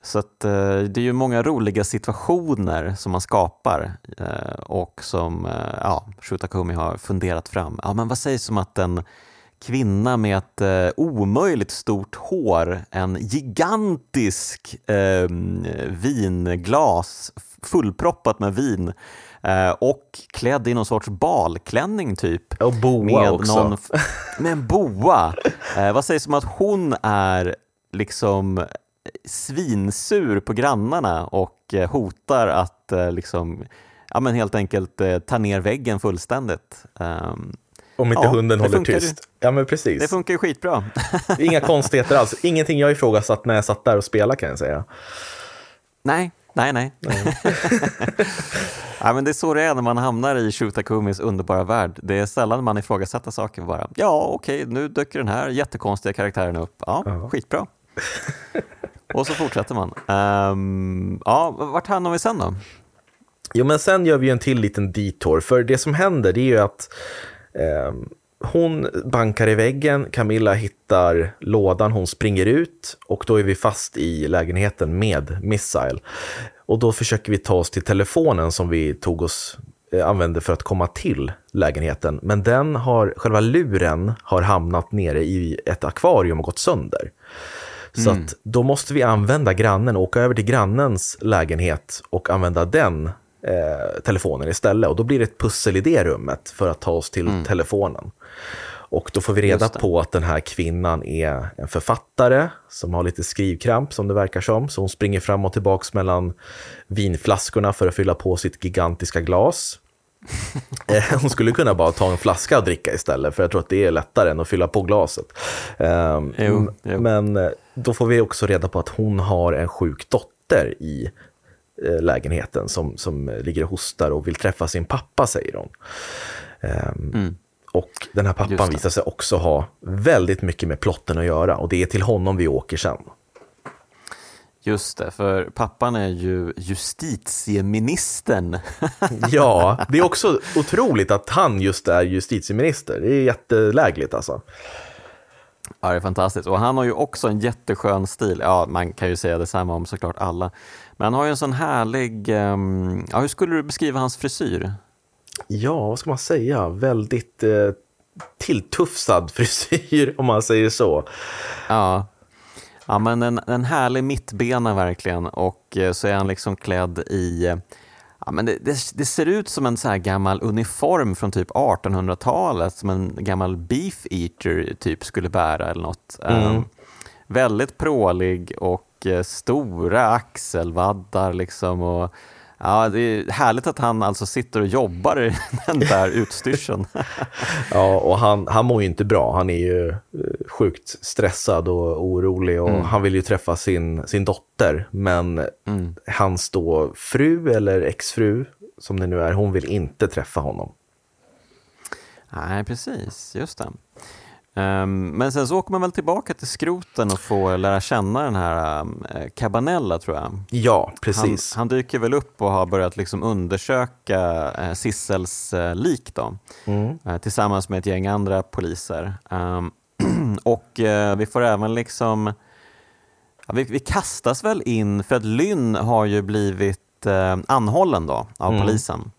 Så att, eh, det är ju många roliga situationer som man skapar eh, och som eh, ja, Shutakumi har funderat fram. Ja, men vad sägs om att en kvinna med ett eh, omöjligt stort hår, en gigantisk eh, vinglas fullproppat med vin eh, och klädd i någon sorts balklänning typ. Och boa med också. Någon, med en boa. Eh, vad sägs om att hon är liksom svinsur på grannarna och eh, hotar att eh, liksom, ja, men helt enkelt eh, ta ner väggen fullständigt. Um, Om inte Ja, hunden håller tyst. Ja, men precis. det funkar ju skitbra. Inga konstigheter alls. Ingenting jag ifrågasatt när jag satt där och spelade kan jag säga. nej, nej, nej. ja, men det är så det är när man hamnar i Shutakumis underbara värld. Det är sällan man ifrågasätter saker bara. Ja, okej, nu dyker den här jättekonstiga karaktären upp. Ja, Ja. skitbra. Och så fortsätter man. Um, ja, vart hamnar vi sen då? Jo, men sen gör vi en till liten detour. För det som händer det är ju att eh, hon bankar i väggen, Camilla hittar lådan, hon springer ut och då är vi fast i lägenheten med Missile. Och då försöker vi ta oss till telefonen som vi tog oss eh, använde för att komma till lägenheten. Men den har, själva luren har hamnat nere i ett akvarium och gått sönder. Så att då måste vi använda grannen, åka över till grannens lägenhet och använda den eh, telefonen istället. Och då blir det ett pussel i det rummet för att ta oss till telefonen. Och då får vi reda på att den här kvinnan är en författare som har lite skrivkramp som det verkar som. Så hon springer fram och tillbaka mellan vinflaskorna för att fylla på sitt gigantiska glas. Eh, Hon skulle kunna bara ta en flaska och dricka istället, för jag tror att det är lättare än att fylla på glaset. Ehm, Jo, jo. Men eh, då får vi också reda på att hon har en sjuk dotter i eh, lägenheten som, som ligger och hostar och vill träffa sin pappa, säger hon. Ehm, Och den här Mm. Pappan visar sig också ha väldigt mycket med plotten att göra och det är till honom vi åker sen. Just det, för pappan är ju justitieministern. Ja, det är också otroligt att han just är justitieminister. Det är jättelägligt alltså. Ja, det är fantastiskt. Och han har ju också en jätteskön stil. Ja, man kan ju säga detsamma om såklart alla. Men han har ju en sån härlig... ehm, ja, hur skulle du beskriva hans frisyr? Ja, vad ska man säga? Väldigt eh, tilltufsad frisyr, om man säger så. Ja, ja men en, en härlig mittbena verkligen. Och eh, så är han liksom klädd i... Ja, men det, det, det ser ut som en så här gammal uniform från typ 1800-talet som en gammal beef eater typ skulle bära eller något. Ehm, väldigt prålig och eh, stora axelvaddar liksom. Och, ja, det är härligt att han alltså sitter och jobbar i den där utstyrseln. Ja, och han, han mår ju inte bra. Han är ju eh, sjukt stressad och orolig och han vill ju träffa sin, sin dotter. Men hans då fru eller exfru, som det nu är, hon vill inte träffa honom. Nej, precis. Just det. Ehm, men sen så åker man väl tillbaka till skroten och får lära känna den här um, Cabanella, tror jag. Ja, Han, precis. han dyker väl upp och har börjat liksom undersöka eh, Sissels eh, lik då, Mm. eh, tillsammans med ett gäng andra poliser. Ehm, och eh, vi får även liksom... Ja, vi, vi kastas väl in, för att Lynn har ju blivit anhållen då av Mm. polisen.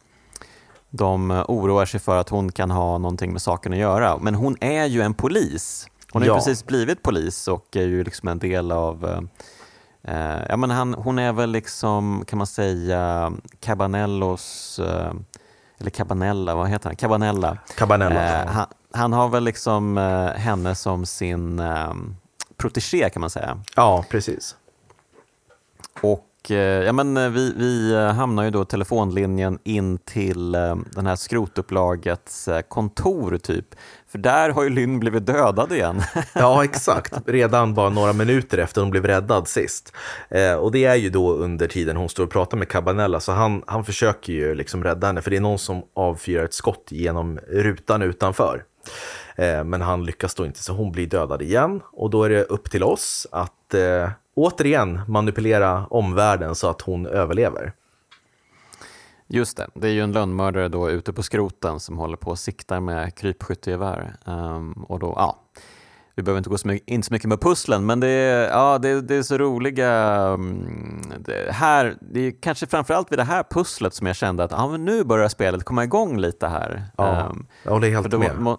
De eh, oroar sig för att hon kan ha någonting med saken att göra. Men hon är ju en polis. Hon har ju Ja. precis blivit polis och är ju liksom en del av eh, eh, ja, men han, hon är väl liksom, kan man säga, Cabanellos, eh, eller Cabanella, vad heter han? Cabanella. Cabanella. Eh, han, han har väl liksom eh, henne som sin eh, protegé kan man säga. Ja, precis. Och och eh, ja, men eh, vi, vi eh, hamnar ju då telefonlinjen in till den här skrotupplagets kontor typ. För där har ju Lynn blivit dödad igen. Ja, exakt. Redan bara några minuter efter hon blev räddad sist. Eh, och det är ju då under tiden hon står och pratar med Cabanella, så han, han försöker ju liksom rädda henne, för det är någon som avfyrar ett skott genom rutan utanför. Eh, men han lyckas då inte, så hon blir dödad igen. Och då är det upp till oss att eh, återigen manipulera omvärlden så att hon överlever. Just det, det är ju en lönnmördare då ute på skroten som håller på och siktar med krypskyttegevär. Och då, ja. vi behöver inte gå så mycket, in så mycket med pusslen, men det är, ja, det, det är så roliga... mm, Det, här, det är kanske framförallt vid det här pusslet som jag kände att ja, men nu börjar spelet komma igång lite här. Ja, Ehm, jag håller helt då, med. må,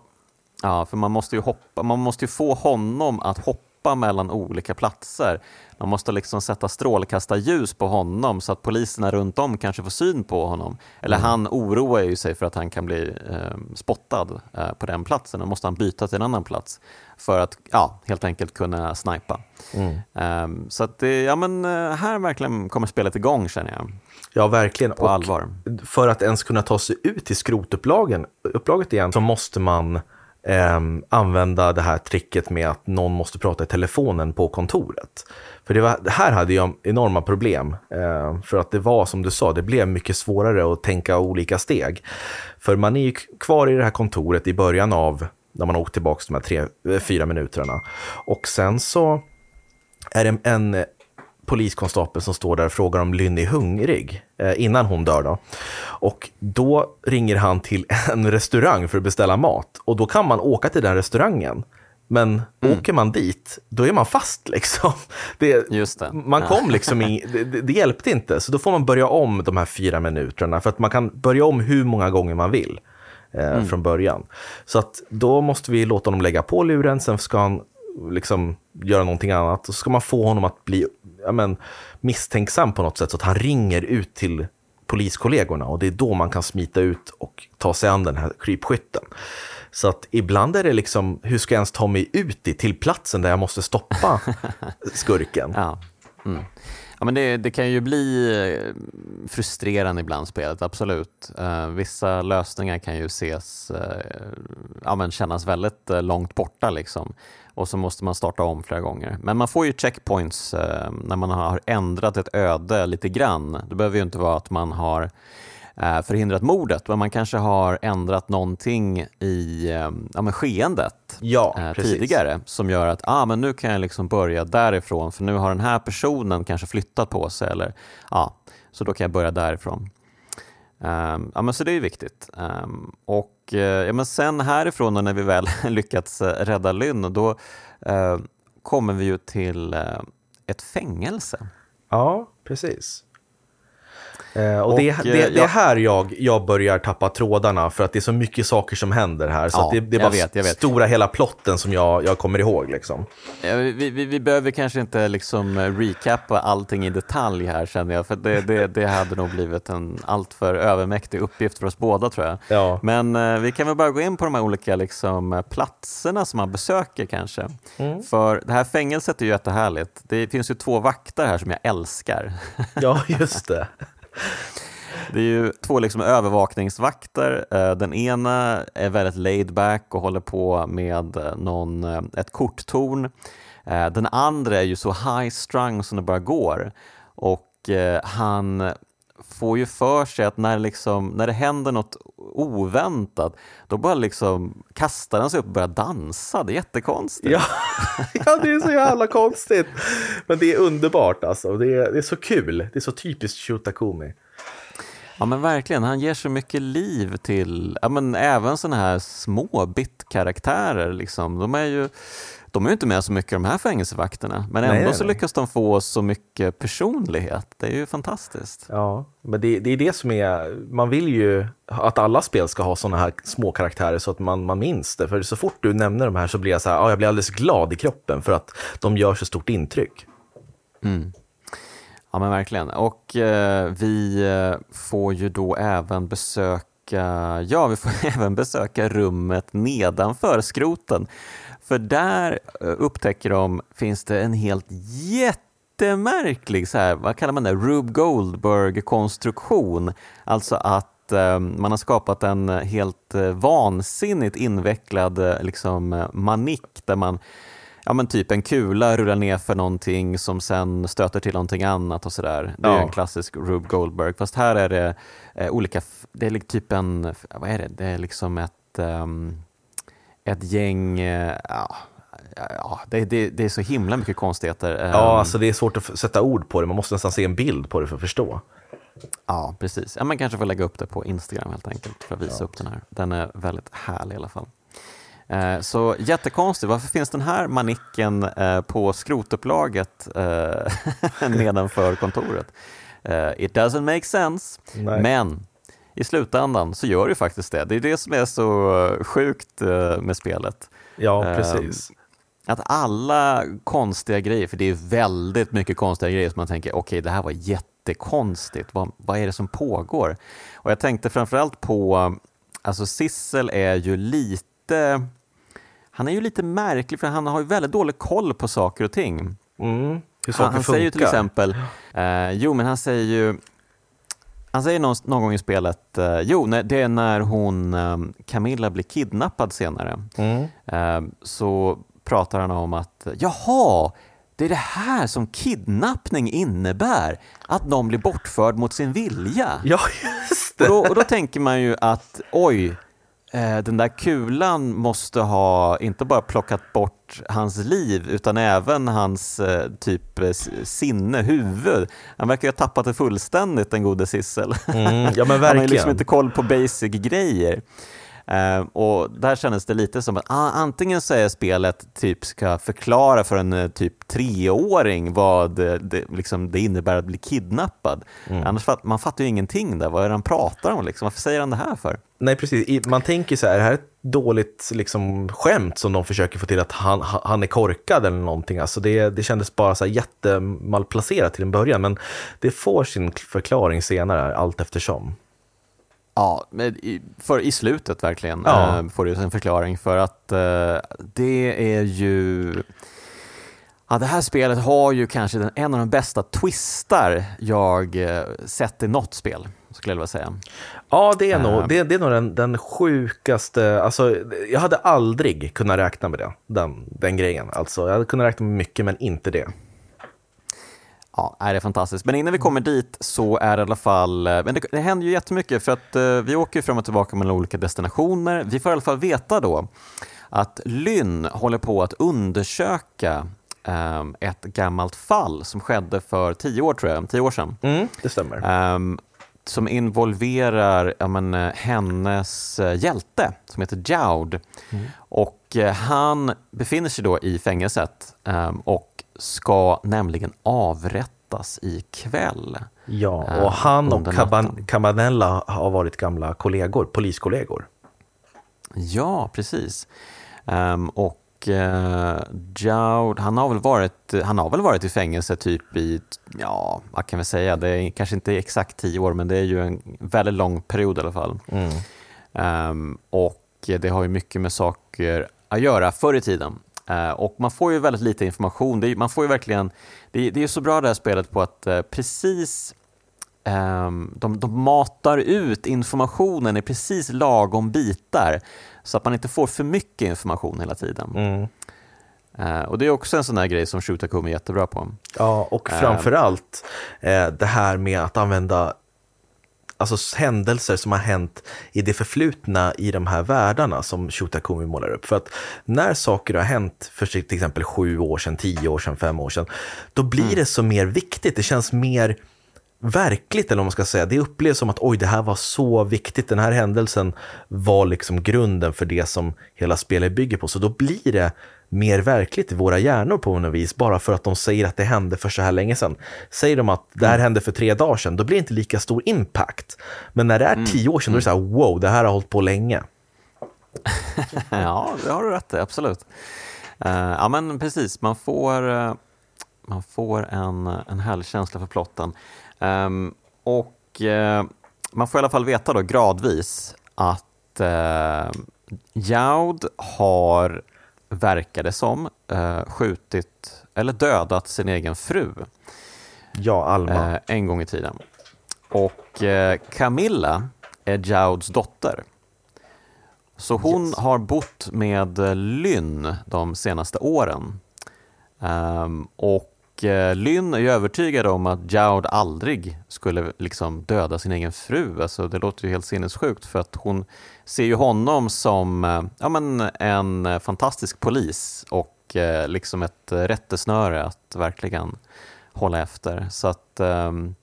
ja, för man måste ju hoppa, man måste ju få honom att hoppa mellan olika platser. Man måste liksom sätta strålkastarljus på honom så att poliserna runt om kanske får syn på honom. Eller Mm. han oroar ju sig för att han kan bli eh, spottad eh, på den platsen. Då måste han byta till en annan plats för att ja, helt enkelt kunna snipa. Mm. Ehm, så att det, ja, men, eh, här verkligen kommer spelet igång känner jag. Ja, verkligen. På allvar. För att ens kunna ta sig ut till skrotupplagen, upplaget igen, så måste man eh, använda det här tricket med att någon måste prata i telefonen på kontoret. För det, var, här hade jag enorma problem. Eh, för att det var som du sa, det blev mycket svårare att tänka olika steg. För man är ju kvar i det här kontoret i början av när man åkt tillbaka de här tre, eh, fyra minuterna. Och sen så är det en eh, poliskonstapel som står där och frågar om Lynn är hungrig eh, innan hon dör. Då. Och då ringer han till en restaurang för att beställa mat och då kan man åka till den restaurangen. Men åker man dit, då är man fast liksom. Det, Just det. Man kom liksom i, det, det- hjälpte inte, så då får man börja om de här fyra minuterna för att man kan börja om hur många gånger man vill eh, från början. Så att då måste vi låta honom lägga på luren, sen ska han liksom göra någonting annat och så ska man få honom att bli ja, men, misstänksam på något sätt så att han ringer ut till poliskollegorna och det är då man kan smita ut och ta sig an den här krypskytten. Så att ibland är det liksom, hur ska jag ens ta mig ut i, till platsen där jag måste stoppa skurken? Ja. Mm. Ja, men det, det kan ju bli eh, frustrerande ibland spelet, absolut. Eh, vissa lösningar kan ju ses, eh, ja, men kännas väldigt eh, långt borta liksom. Och så måste man starta om flera gånger. Men man får ju checkpoints eh, när man har ändrat ett öde lite grann. Det behöver ju inte vara att man har eh, förhindrat mordet, men man kanske har ändrat någonting i eh, ja, men skeendet Ja, eh, tidigare som gör att ah, men nu kan jag liksom börja därifrån för nu har den här personen kanske flyttat på sig eller ja, så då kan jag börja därifrån. Ehm, ja, men så det är viktigt. Ehm, och eh, ja, men sen härifrån då, när vi väl lyckats eh, rädda Lynn, då eh, kommer vi ju till eh, ett fängelse. Ja, precis. Eh, och Och, det, eh, det, det är jag- här jag, jag börjar tappa trådarna för att det är så mycket saker som händer här. Så Ja, det, det är jag bara vet, jag vet. stora hela plotten som jag, jag kommer ihåg. Liksom. Ja, Vi, vi, vi behöver kanske inte liksom recappa allting i detalj här känner jag, för det, det, det hade nog blivit en alltför övermäktig uppgift för oss båda tror jag. Ja. Men eh, vi kan väl bara gå in på de här olika liksom, platserna som man besöker kanske. Mm. För det här fängelset är ju jättehärligt. Det finns ju två vakter här som jag älskar. ja, just det. Det är ju två liksom övervakningsvakter. Eh, den ena är väldigt laid back och håller på med eh, någon, eh, ett korttorn. Den andra är ju så high strung som det bara går. Och han får ju för sig att när, liksom, när det händer något oväntat, då bara liksom kastar han sig upp och börjar dansa. Det är jättekonstigt. Ja, ja, det är så jävla konstigt. Men det är underbart alltså. Det är, det är så kul. Det är så typiskt Shutakumi. Ja men verkligen, han ger så mycket liv till ja, men även sådana här små bit-karaktärer. Liksom. De, är ju, de är ju inte med så mycket de här fängelsevakterna, men ändå nej, så nej. lyckas de få så mycket personlighet. Det är ju fantastiskt. Ja, men det, det är det som är, man vill ju att alla spel ska ha sådana här små karaktärer så att man, man minns det. För så fort du nämner de här så blir jag så här, ja, jag blir alldeles glad i kroppen för att de gör så stort intryck. Ja men verkligen. Och eh, vi eh, får ju då även besöka, ja vi får även besöka rummet nedanför skroten. För där eh, upptäcker de, finns det en helt jättemärklig, så här, vad kallar man det, Rube Goldberg-konstruktion. Alltså att eh, man har skapat en helt eh, vansinnigt invecklad eh, liksom, manik där man ja men typ en kula rullar ner för någonting som sen stöter till någonting annat och sådär. Det är Ja. en klassisk Rube Goldberg. Fast här är det eh, olika, det är typ en, vad är det, det är liksom ett, ehm, ett gäng, eh, ja, ja det, det, det är så himla mycket konstigheter. Ehm, Ja, alltså det är svårt att sätta ord på det. Man måste nästan se en bild på det för att förstå. Ja, precis. Ja, man kanske får lägga upp det på Instagram helt enkelt för att visa upp den här. Den är väldigt härlig i alla fall. Eh, så jättekonstigt, varför finns den här manicken eh, på skrotupplaget eh, nedanför kontoret? Eh, it doesn't make sense, Nej. men i slutändan så gör det faktiskt det. Det är det som är så sjukt eh, med spelet. Ja, Ehm, precis. Att alla konstiga grejer, för det är väldigt mycket konstiga grejer som man tänker, okej det här var jättekonstigt, vad, vad är det som pågår? Och jag tänkte framförallt på, alltså Sissel är ju lite, han är ju lite märklig för han har ju väldigt dålig koll på saker och ting. Mm. Hur saker Han, han funkar. säger ju till exempel, eh, jo men han säger ju, han säger någon, någon gång i spelet, eh, jo det är när hon, eh, Camilla blir kidnappad senare. Mm. Eh, så pratar han om att jaha, det är det här som kidnappning innebär, att någon blir bortförd mot sin vilja. Ja, just Och det. då, och då tänker man ju att oj, den där kulan måste ha inte bara plockat bort hans liv utan även hans eh, typ eh, sinne, huvud. Han verkar ju ha tappat det fullständigt den gode Sissel. Mm, ja, men Han har ju liksom inte koll på basic grejer. Eh, och där kändes det lite som att ah, antingen så är spelet typ ska förklara för en eh, typ treåring vad eh, det, liksom, det innebär att bli kidnappad. Mm. Annars fatt, man fattar ju ingenting där. Vad är det han pratar om? Liksom? Varför säger han det här för? Nej, precis. Man tänker så här, är det här ett dåligt liksom, skämt som de försöker få till att han, ha- han är korkad eller någonting? Alltså det, det kändes bara så här jättemalplacerat till en början, men det får sin förklaring senare, allt eftersom. Ja, för, i slutet verkligen Ja. eh, får du en förklaring för att eh, det är ju... Ja, det här spelet har ju kanske den, en av de bästa twistar jag eh, sett i något spel, skulle jag vilja säga. Ja, det är nog, Ehm. det, det är nog den, den sjukaste, alltså jag hade aldrig kunnat räkna med det, den, den grejen. Alltså jag hade kunnat räkna med mycket, men inte det. Ja, det är fantastiskt. Men innan vi kommer dit så är det i alla fall, eh, men det, det händer ju jättemycket för att eh, vi åker fram och tillbaka mellan olika destinationer. Vi får i alla fall veta då att Lynn håller på att undersöka eh, ett gammalt fall som skedde för tio år, tror jag, tio år sedan. Mm, det stämmer. Ehm, som involverar ja, men, hennes hjälte som heter Joud. Och eh, han befinner sig då i fängelset ehm, och ska nämligen avrättas ikväll. Ja, eh, och han och Caban-. Cabanella har varit gamla kollegor, poliskollegor. Ja, precis. Ehm, och uh, Joud, han har, väl varit, han har väl varit i fängelse typ i, ja, vad kan vi säga, det är kanske inte exakt tio år, men det är ju en väldigt lång period i alla fall. Mm. Ehm, och det har ju mycket med saker att göra förr i tiden. Eh, och man får ju väldigt lite information. Är, man får ju verkligen, det är, det är så bra det här spelet på att eh, precis ehm, de, de matar ut informationen i precis lagom bitar så att man inte får för mycket information hela tiden. Mm. Eh, och det är också en sån här grej som Shootakumi är jättebra på. Ja, och framförallt det här med att använda alltså, händelser som har hänt i det förflutna i de här världarna som Shotakumi målar upp. För att när saker har hänt för till exempel sju år sedan, tio år sedan, fem år sedan, då blir det så mer viktigt. Det känns mer verkligt, eller vad man ska säga. Det upplevs som att oj, det här var så viktigt. Den här händelsen var liksom grunden för det som hela spelet bygger på. Så då blir det mer verkligt i våra hjärnor på något vis, bara för att de säger att det hände för så här länge sedan. Säger de att det här hände för tre dagar sedan, då blir det inte lika stor impact. Men när det är tio år sedan, då är det så här, wow, det här har hållit på länge. ja, det har du rätt i, absolut. Eh, ja, men precis. Man får, eh, man får en, en härlig känsla för plotten. Ehm, och eh, man får i alla fall veta då gradvis att uh, Jaud har, verkar det som, eh, skjutit eller dödat sin egen fru Ja, Alma. eh, en gång i tiden. Och eh, Camilla är Jouds dotter. Så hon Yes. har bott med Lynn de senaste åren. Ehm, och eh, Lynn är ju övertygad om att Joud aldrig skulle liksom döda sin egen fru. Alltså, det låter ju helt sinnessjukt för att hon ser ju honom som eh, ja, men en fantastisk polis och eh, liksom ett rättesnöre att verkligen hålla efter. Så att ehm,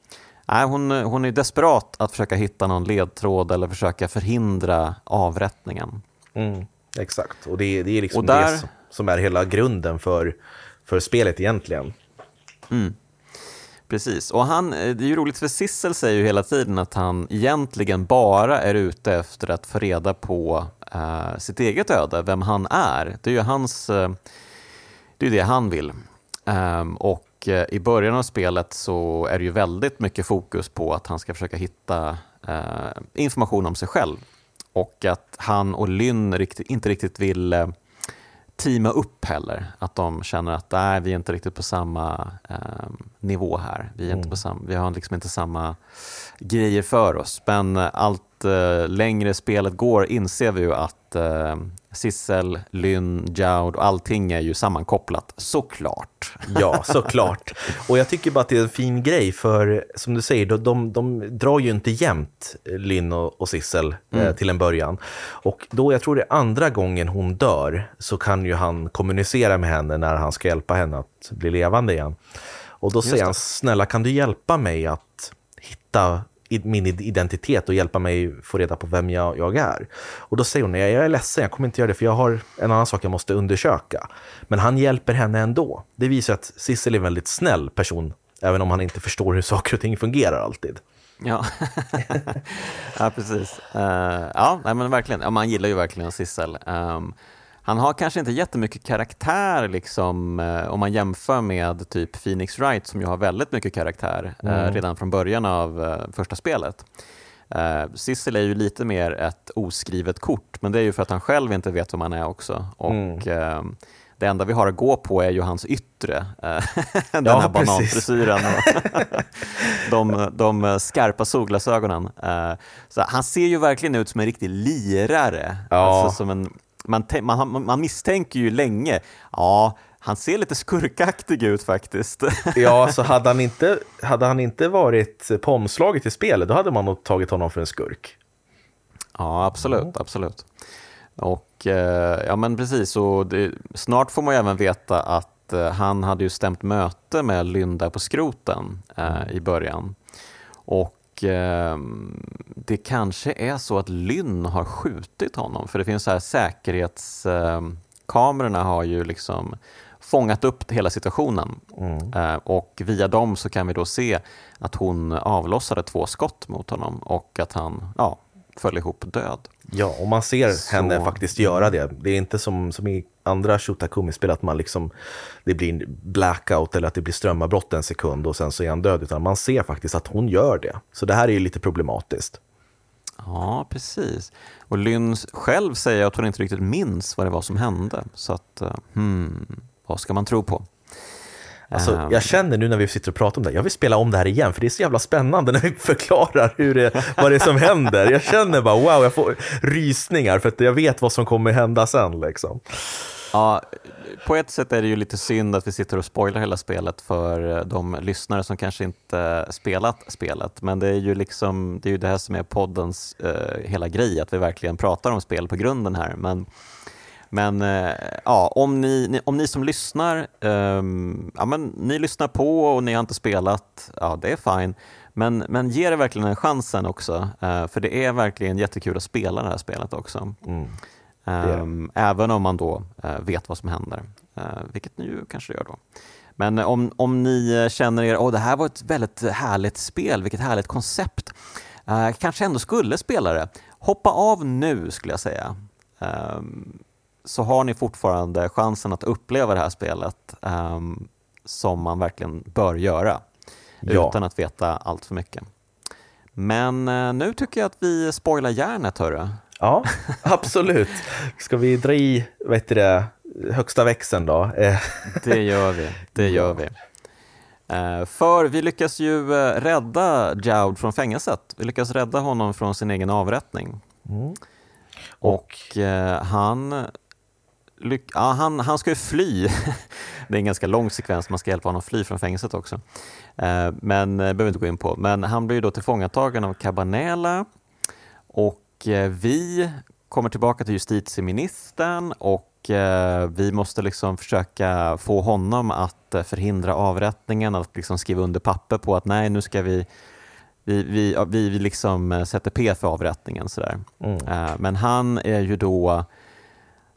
nej, hon, hon är desperat att försöka hitta någon ledtråd eller försöka förhindra avrättningen. Mm. Exakt, och det, det är liksom Och där- det som, som är hela grunden för, för spelet egentligen. Mm. Precis, och han, eh, det är ju roligt för Sissel säger ju hela tiden att han egentligen bara är ute efter att få reda på eh, sitt eget öde, vem han är. Det är ju hans, eh, det är det han vill. Um, och eh, i början av spelet så är det ju väldigt mycket fokus på att han ska försöka hitta eh, information om sig själv. Och att han och Lynn riktigt, inte riktigt vill eh, teama upp heller. Att de känner att nej, vi är inte riktigt på samma eh, nivå här. Vi, är inte på sam, vi har liksom inte samma grejer för oss. Men eh, allt eh, längre spelet går inser vi ju att eh, Sissel, Lynn, Joud och allting är ju sammankopplat, såklart. Ja, såklart. Och jag tycker bara att det är en fin grej, för som du säger, de, de, de drar ju inte jämnt, Lynn och, och Sissel, eh, till en början. Och då, jag tror det är andra gången hon dör, så kan ju han kommunicera med henne när han ska hjälpa henne att bli levande igen. Och då säger det. han, snälla kan du hjälpa mig att hitta min identitet och hjälpa mig få reda på vem jag, jag är. Och då säger hon, jag är ledsen, jag kommer inte göra det för jag har en annan sak jag måste undersöka. Men han hjälper henne ändå. Det visar att Sissel är en väldigt snäll person, även om han inte förstår hur saker och ting fungerar alltid. Ja, ja precis. Uh, ja, nej, men verkligen. Ja, man gillar ju verkligen Sissel. Um, han har kanske inte jättemycket karaktär liksom, eh, om man jämför med typ Phoenix Wright som ju har väldigt mycket karaktär eh, redan från början av eh, första spelet. Uh, Sissel är ju lite mer ett oskrivet kort, men det är ju för att han själv inte vet vem han är också. Och ehm, det enda vi har att gå på är ju hans yttre, den Ja, här bananfrisyren och de, de skarpa solglasögonen. Eh, Så han ser ju verkligen ut som en riktig lirare. Ja. Alltså som en, man, man, man misstänker ju länge, ja, han ser lite skurkaktig ut faktiskt. Ja, så hade han inte, hade han inte varit på omslaget i spelet, då hade man nog tagit honom för en skurk. Ja, absolut, absolut. Och eh, ja, men precis. Och det, snart får man ju även veta att eh, han hade ju stämt möte med Lynda på skroten eh, i början. Och eh, det kanske är så att Lynn har skjutit honom, för det finns så här säkerhetskamerorna eh, kamerorna har ju liksom fångat upp hela situationen. Eh, och via dem så kan vi då se att hon avlossade två skott mot honom och att han ja, föll ihop död. Ja, och man ser Så- henne faktiskt göra det. Det är inte som, som i andra Shotakumi-spel att man liksom, det blir en blackout eller att det blir strömavbrott en sekund och sen så är han död, utan man ser faktiskt att hon gör det. Så det här är ju lite problematiskt. Ja, precis. Och Lynn själv säger att hon inte riktigt minns vad det var som hände. Så att, eh, hmm, vad ska man tro på? Alltså, Ehm, jag känner nu när vi sitter och pratar om det, jag vill spela om det här igen, för det är så jävla spännande när vi förklarar hur det, vad det är som händer. Jag känner bara wow, jag får rysningar för att jag vet vad som kommer hända sen. Liksom. Ja, på ett sätt är det ju lite synd att vi sitter och spoilar hela spelet för eh, de lyssnare som kanske inte spelat spelet. Men det är ju liksom det, är ju det här som är poddens eh, hela grej, att vi verkligen pratar om spel på grunden här. Men, men eh, ja, om, ni, om ni som lyssnar, ehm, ja, men ni lyssnar på och ni har inte spelat, ja det är fine. Men, men ge det verkligen en chansen också, eh, för det är verkligen jättekul att spela det här spelet också. Mm. Ehm, även om man då eh, vet vad som händer, eh, vilket ni ju kanske gör då. Men om, om ni känner er, åh det här var ett väldigt härligt spel, vilket härligt koncept, eh, kanske ändå skulle spela det, hoppa av nu skulle jag säga. Ehm, så har ni fortfarande chansen att uppleva det här spelet ehm, som man verkligen bör göra, Ja. utan att veta allt för mycket. Men eh, nu tycker jag att vi spoilar järnet, hörru. Ja, absolut. Ska vi dra i vad heter det, högsta växeln då? Eh, Det gör vi. Det gör vi. Eh, För vi lyckas ju rädda Joud från fängelset. Vi lyckas rädda honom från sin egen avrättning. Mm. Och eh, han, lyck- ja, han, han ska ju fly. Det är en ganska lång sekvens, man ska hjälpa honom fly från fängelset också. Eh, Men det behöver vi inte gå in på. Men han blir ju då tillfångatagen av Cabanela och eh, vi kommer tillbaka till justitieministern och eh, vi måste liksom försöka få honom att eh, förhindra avrättningen, att liksom skriva under papper på att nej, nu ska vi vi, vi, vi, liksom eh, sätter P för avrättningen. Sådär. Mm. Eh, Men han är ju då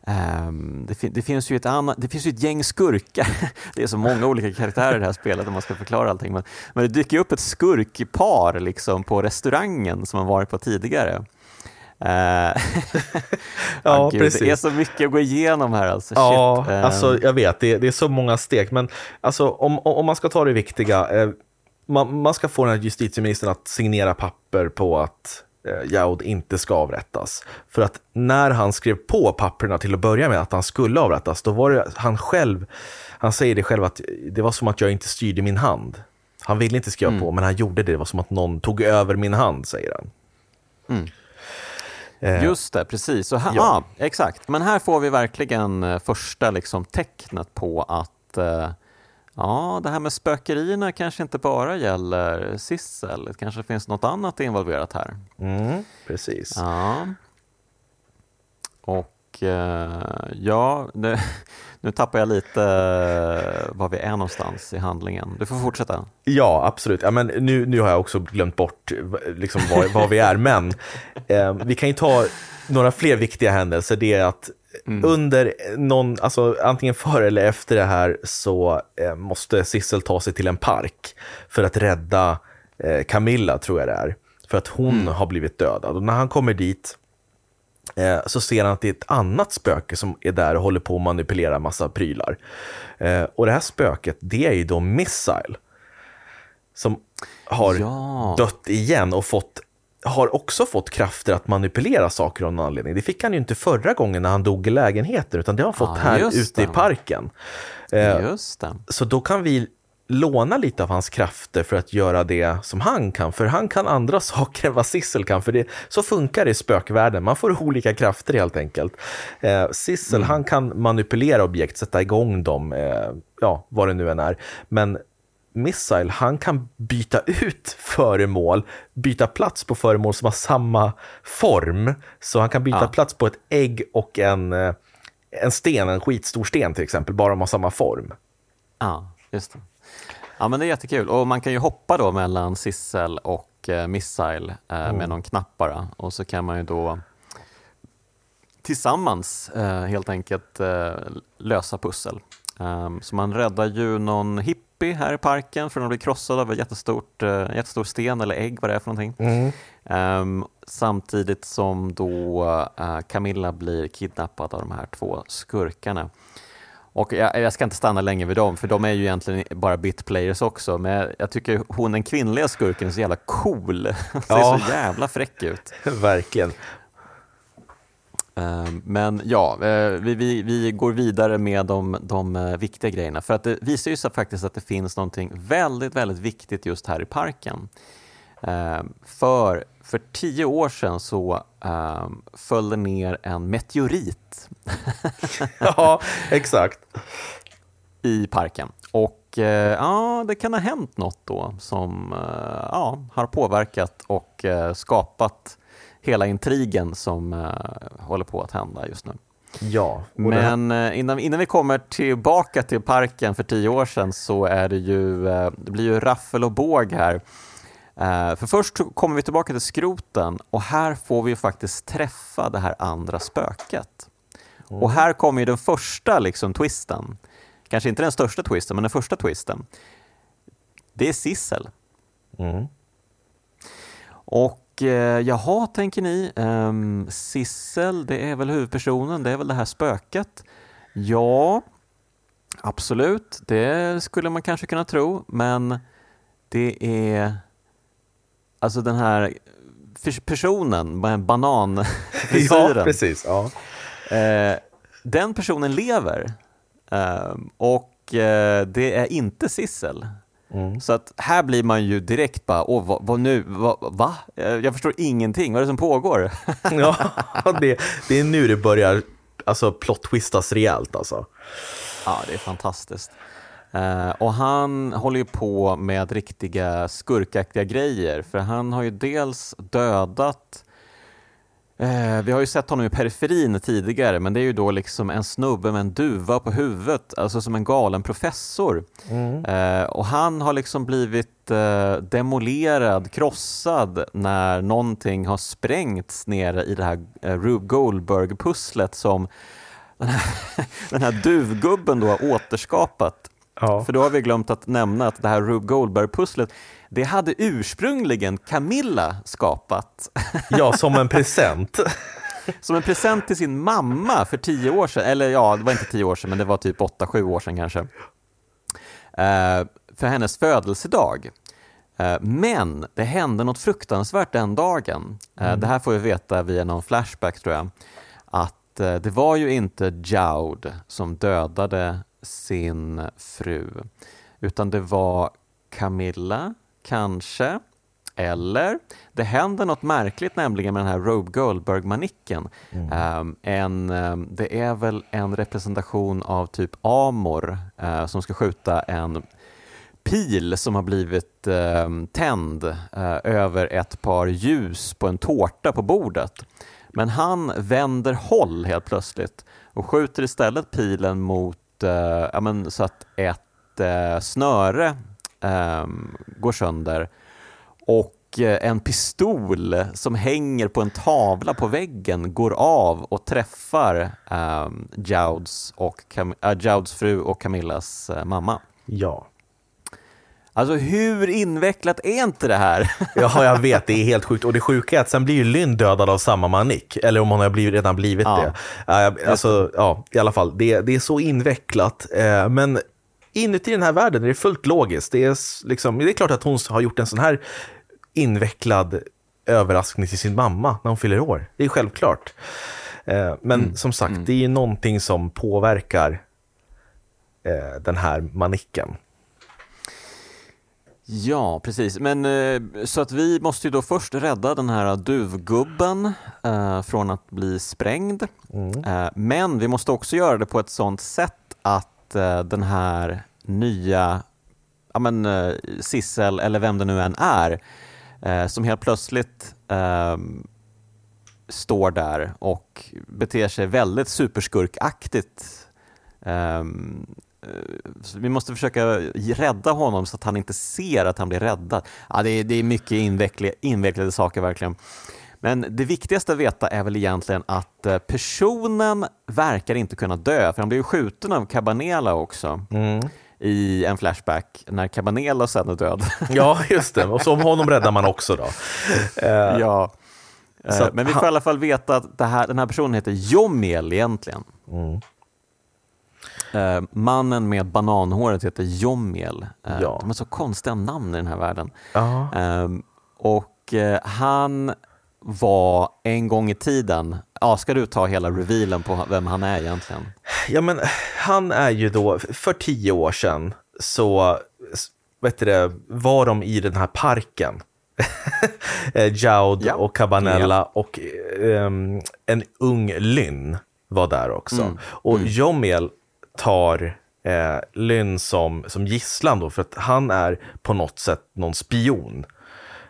Um, det, fin det, finns ju ett annat, det finns ju ett gäng skurkar. det är så många olika karaktärer i det här spelet om man ska förklara allting. Men, men det dyker upp ett skurkpar liksom, på restaurangen som man varit på tidigare. Uh, ja, oh, Gud, precis. Det är så mycket att gå igenom här. Alltså. Ja, Shit. alltså, jag vet, det, det, är så många steg. Men alltså, om, om man ska ta det viktiga, eh, man, man, ska få den här justitieministern att signera papper på att Jaud inte ska avrättas. För att när han skrev på papperna till att börja med att han skulle avrättas, då var det han själv, han säger det själv att det var som att jag inte styrde min hand. Han ville inte skriva mm. på, men han gjorde det. Det var som att någon tog över min hand, säger han. Mm. Just det, precis. Så här, ja. ah, exakt. Men här får vi verkligen första liksom, tecknet på att eh, ja, det här med spökerierna kanske inte bara gäller Sissel. Det kanske finns något annat involverat här. Mm, precis. Ja. Och eh, ja, nu, nu tappar jag lite eh, var vi är någonstans i handlingen. Du får fortsätta. Ja, absolut. Ja, men nu, nu har jag också glömt bort liksom, var, var vi är, men eh, vi kan ju ta några fler viktiga händelser. Det är att Mm. Under någon, alltså antingen före eller efter det här så eh, måste Sissel ta sig till en park för att rädda eh, Camilla, tror jag det är. För att hon mm. har blivit dödad. Och när han kommer dit eh, så ser han att det är ett annat spöke som är där och håller på att manipulera massa prylar. Eh, och det här spöket, det är ju då Missile. Som har ja. dött igen och fått har också fått krafter att manipulera saker av någon anledning. Det fick han ju inte förra gången när han dog i lägenheten, utan det har han fått ja, här ute i parken. Eh, just det. Så då kan vi låna lite av hans krafter för att göra det som han kan, för han kan andra saker än vad Sissel kan, för det, så funkar det i spökvärlden, man får olika krafter helt enkelt. Eh, Sissel, mm. han kan manipulera objekt, sätta igång dem, eh, ja, vad det nu än är, men Missile, han kan byta ut föremål, byta plats på föremål som har samma form. Så han kan byta ja. plats på ett ägg och en, eh, en sten, en skitstor sten till exempel, bara de har samma form. Ja, just det. Ja, men det är jättekul. Och man kan ju hoppa då mellan Sissel och eh, Missile eh, mm. med någon knapp bara. Och så kan man ju då tillsammans eh, helt enkelt eh, lösa pussel. Um, så man räddar ju någon hipp Poppy här i parken för att bli krossad av en jättestort, uh, jättestor sten eller ägg, vad det är för någonting. Mm. Um, samtidigt som då uh, Camilla blir kidnappad av de här två skurkarna. Och jag, jag, ska inte stanna länge vid dem, för de är ju egentligen bara bitplayers också, men jag tycker hon den kvinnliga skurken är så jävla cool. Ser ja. så jävla fräck ut. Verkligen. Ehm, men ja, eh, vi, vi, vi går vidare med de, de eh, viktiga grejerna. För att det visar ju sig faktiskt att det finns någonting väldigt, väldigt viktigt just här i parken. Ehm, för, för tio år sedan så um, föll det ner en meteorit. ja, exakt. I parken. Och ja, det kan ha hänt något då som ja, har påverkat och skapat hela intrigen som uh, håller på att hända just nu. Ja. Men uh, innan, innan vi kommer tillbaka till parken för tio år sedan så är det ju, uh, det blir ju raffel och båg här. för först kommer vi tillbaka till skroten och här får vi faktiskt träffa det här andra spöket. Mm. Och här kommer ju den första liksom, twisten. Kanske inte den största twisten, men den första twisten. Det är Sissel. Mm. Och och eh, jaha, tänker ni, um, Sissel, det är väl huvudpersonen, det är väl det här spöket? Ja, absolut, det skulle man kanske kunna tro, men det är alltså den här personen bananfrisyren. ja, precis. Ja. Eh, den personen lever eh, och eh, det är inte Sissel. Mm. Så att här blir man ju direkt bara, åh, vad, vad nu, vad, va? Jag förstår ingenting, vad är det som pågår? ja, det, det är nu det börjar alltså, plot-twistas rejält alltså. Ja, det är fantastiskt. Uh, och han håller ju på med riktiga skurkaktiga grejer, för han har ju dels dödat Eh, vi har ju sett honom i periferin tidigare, men det är ju då liksom en snubbe med en duva på huvudet, alltså som en galen professor. Mm. Eh, och han har liksom blivit eh, demolerad, krossad, när någonting har sprängts nere i det här Rube Goldberg-pusslet som den här, den här duvgubben då har återskapat. Ja. För då har vi glömt att nämna att det här Rube Goldberg-pusslet, det hade ursprungligen Camilla skapat. ja, som en present. Som en present till sin mamma för tio år sedan, eller ja, det var inte tio år sedan, men det var typ åtta, sju år sedan kanske. Eh, för hennes födelsedag. Eh, men det hände något fruktansvärt den dagen. Eh, Det här får vi veta via någon flashback tror jag. Att det var ju inte Joud som dödade sin fru, utan det var Camilla, kanske. Eller, det händer något märkligt nämligen med den här Robe Goldberg-manicken. Um, en, um, det är väl en representation av typ Amor uh, som ska skjuta en pil som har blivit um, tänd uh, över ett par ljus på en tårta på bordet. Men han vänder håll helt plötsligt och skjuter istället pilen mot, uh, ja, men, så att ett snöre um, går sönder och eh, en pistol som hänger på en tavla på väggen går av och träffar um, Jouds, och Cam- äh, Jouds fru och Camillas uh, mamma. Ja. Alltså hur invecklat är inte det här? Ja, jag vet. Det är helt sjukt. Och det sjuka är att sen blir ju Lynn dödad av samma manick. Eller om hon har blivit, redan blivit Ja. det. Uh, alltså, ja, i alla fall. Det, det är så invecklat. Men inuti den här världen är det fullt logiskt. Det är, liksom, det är klart att hon har gjort en sån här invecklad överraskning till sin mamma när hon fyller år. Det är självklart. Eh, men som sagt, det är ju någonting som påverkar eh, den här manicken. Ja, precis. Men eh, så att vi måste ju då först rädda den här duvgubben eh, från att bli sprängd. Eh, men vi måste också göra det på ett sånt sätt att Eh, den här nya ja, men, eh, Sissel, eller vem det nu än är, eh, som helt plötsligt eh, står där och beter sig väldigt superskurkaktigt. Ehm, eh, vi måste försöka rädda honom så att han inte ser att han blir räddad. Ja, det, är, det är mycket invecklade, invecklade saker verkligen. Men det viktigaste att veta är väl egentligen att eh, personen verkar inte kunna dö, för han blir ju skjuten av Cabanela också i en flashback när Cabanela sen är död. Ja, just det. Och så om honom räddar man också då. Eh, ja. Eh, Så Men vi får han- i alla fall veta att här, den här personen heter Jomiel egentligen. Mm. Eh, mannen med bananhåret heter Jomiel. Eh, Ja. De har så konstiga namn i den här världen. Ehm, och han var en gång i tiden, ja, ska du ta hela revealen på vem han är egentligen? Ja, men han är ju då, för tio år sedan så vet du det, var de i den här parken. Eh, Joud Ja. och Cabanella och ehm, en ung Lynn var där också. Och Jomiel tar eh, Lynn som, som gisslan då, för att han är på något sätt någon spion.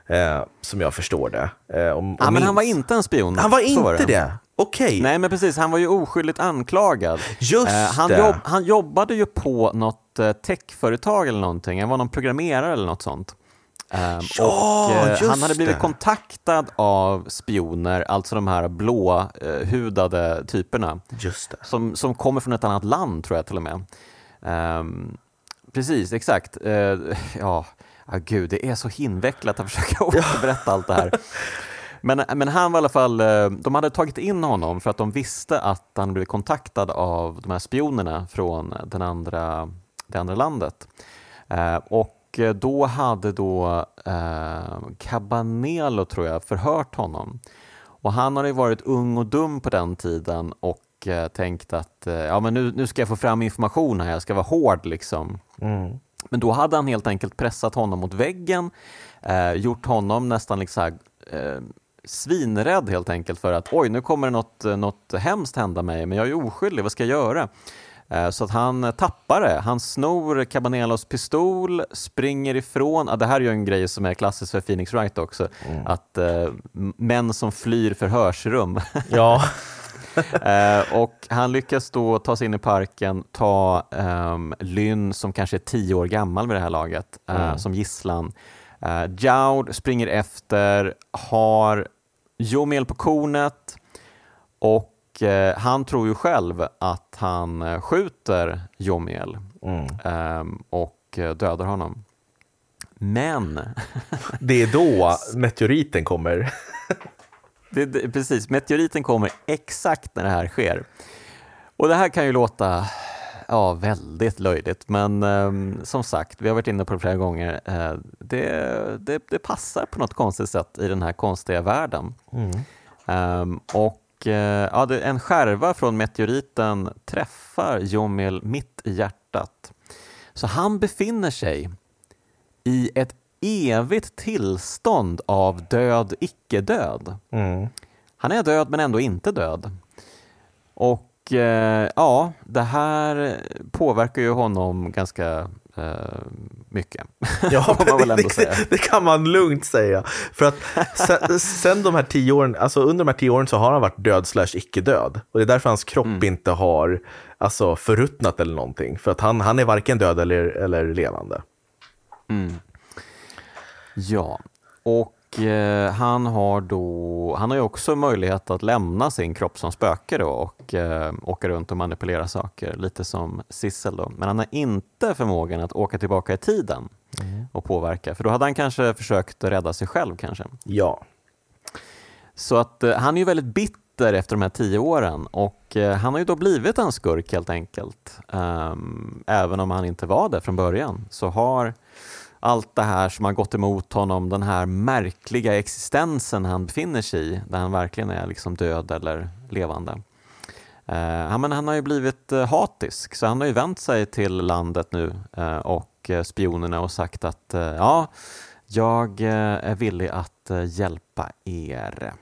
Eh, som jag förstår det. Eh, om, Ja, om men han var inte en spion. Han var inte det? Okej. Nej, men precis. Han var ju oskyldigt anklagad. Just Eh, han, det. jobb, han jobbade ju på något eh, techföretag eller någonting. Han var någon programmerare eller något sånt. Ehm, Ja, och, eh, just han hade blivit det. kontaktad av spioner, alltså de här blåhudade typerna, Just det. som, som kommer från ett annat land tror jag till och med. Ehm, precis, exakt. Eh, ja, ah, gud, det är så invecklat att försöka återberätta allt det här. Men, men han var i alla fall, eh, de hade tagit in honom för att de visste att han blivit kontaktad av de här spionerna från den andra, det andra landet. Eh, och då hade då eh, Cabanelo, tror jag, förhört honom. Och han hade ju varit ung och dum på den tiden och eh, tänkt att eh, ja, men nu, nu ska jag få fram information här, jag ska vara hård liksom. Mm. Men då hade han helt enkelt pressat honom mot väggen, eh, gjort honom nästan liksom här, eh, svinrädd helt enkelt för att oj, nu kommer det något, eh, något hemskt hända mig, men jag är oskyldig, vad ska jag göra? Eh, Så att han eh, tappar det. Han snor Cabanelos pistol, springer ifrån. Det här är ju en grej som är klassisk för Phoenix Wright också. Att eh, m- män som flyr förhörsrum. Ja. Eh, och han lyckas då ta sig in i parken, ta um, Lynn som kanske är tio år gammal vid det här laget, eh, som gisslan. Uh, Joud springer efter, har Jomel på kornet och eh, han tror ju själv att han eh, skjuter Jomiel Mm. ehm, och eh, dödar honom. Men, Det är då meteoriten kommer. Det, det, precis, meteoriten kommer exakt när det här sker. Och det här kan ju låta ja, väldigt löjligt, men ehm, som sagt, vi har varit inne på det flera gånger. eh, det, det, det passar på något konstigt sätt i den här konstiga världen. Ehm, och eh, ja, en skärva från meteoriten träffar Jomil mitt i hjärtat. Så han befinner sig i ett evigt tillstånd av död, icke-död. Mm. Han är död men ändå inte död. Och eh, ja, det här påverkar ju honom ganska eh, mycket. Ja, det, det, det kan man lugnt säga. För att sen, sen de här tio åren, alltså under de här tio åren så har han varit död slash icke-död. Och det är därför hans kropp Mm. inte har alltså, förruttnat eller någonting. För att han, han är varken död eller, eller levande. Ja, och eh, han har då, han har ju också möjlighet att lämna sin kropp som spöke då och eh, åka runt och manipulera saker, lite som Sissel då. Men han har inte förmågan att åka tillbaka i tiden och påverka, för då hade han kanske försökt rädda sig själv kanske. Ja. Så att eh, han är ju väldigt bitter efter de här tio åren och eh, han har ju då blivit en skurk helt enkelt. Ehm, även om han inte var det från början så har allt det här som har gått emot honom, den här märkliga existensen han befinner sig i, där han verkligen är liksom död eller levande. Eh, men han har ju blivit eh, hatisk, så han har ju vänt sig till landet nu eh, och eh, spionerna och sagt att eh, ja, jag eh, är villig att hjälpa er.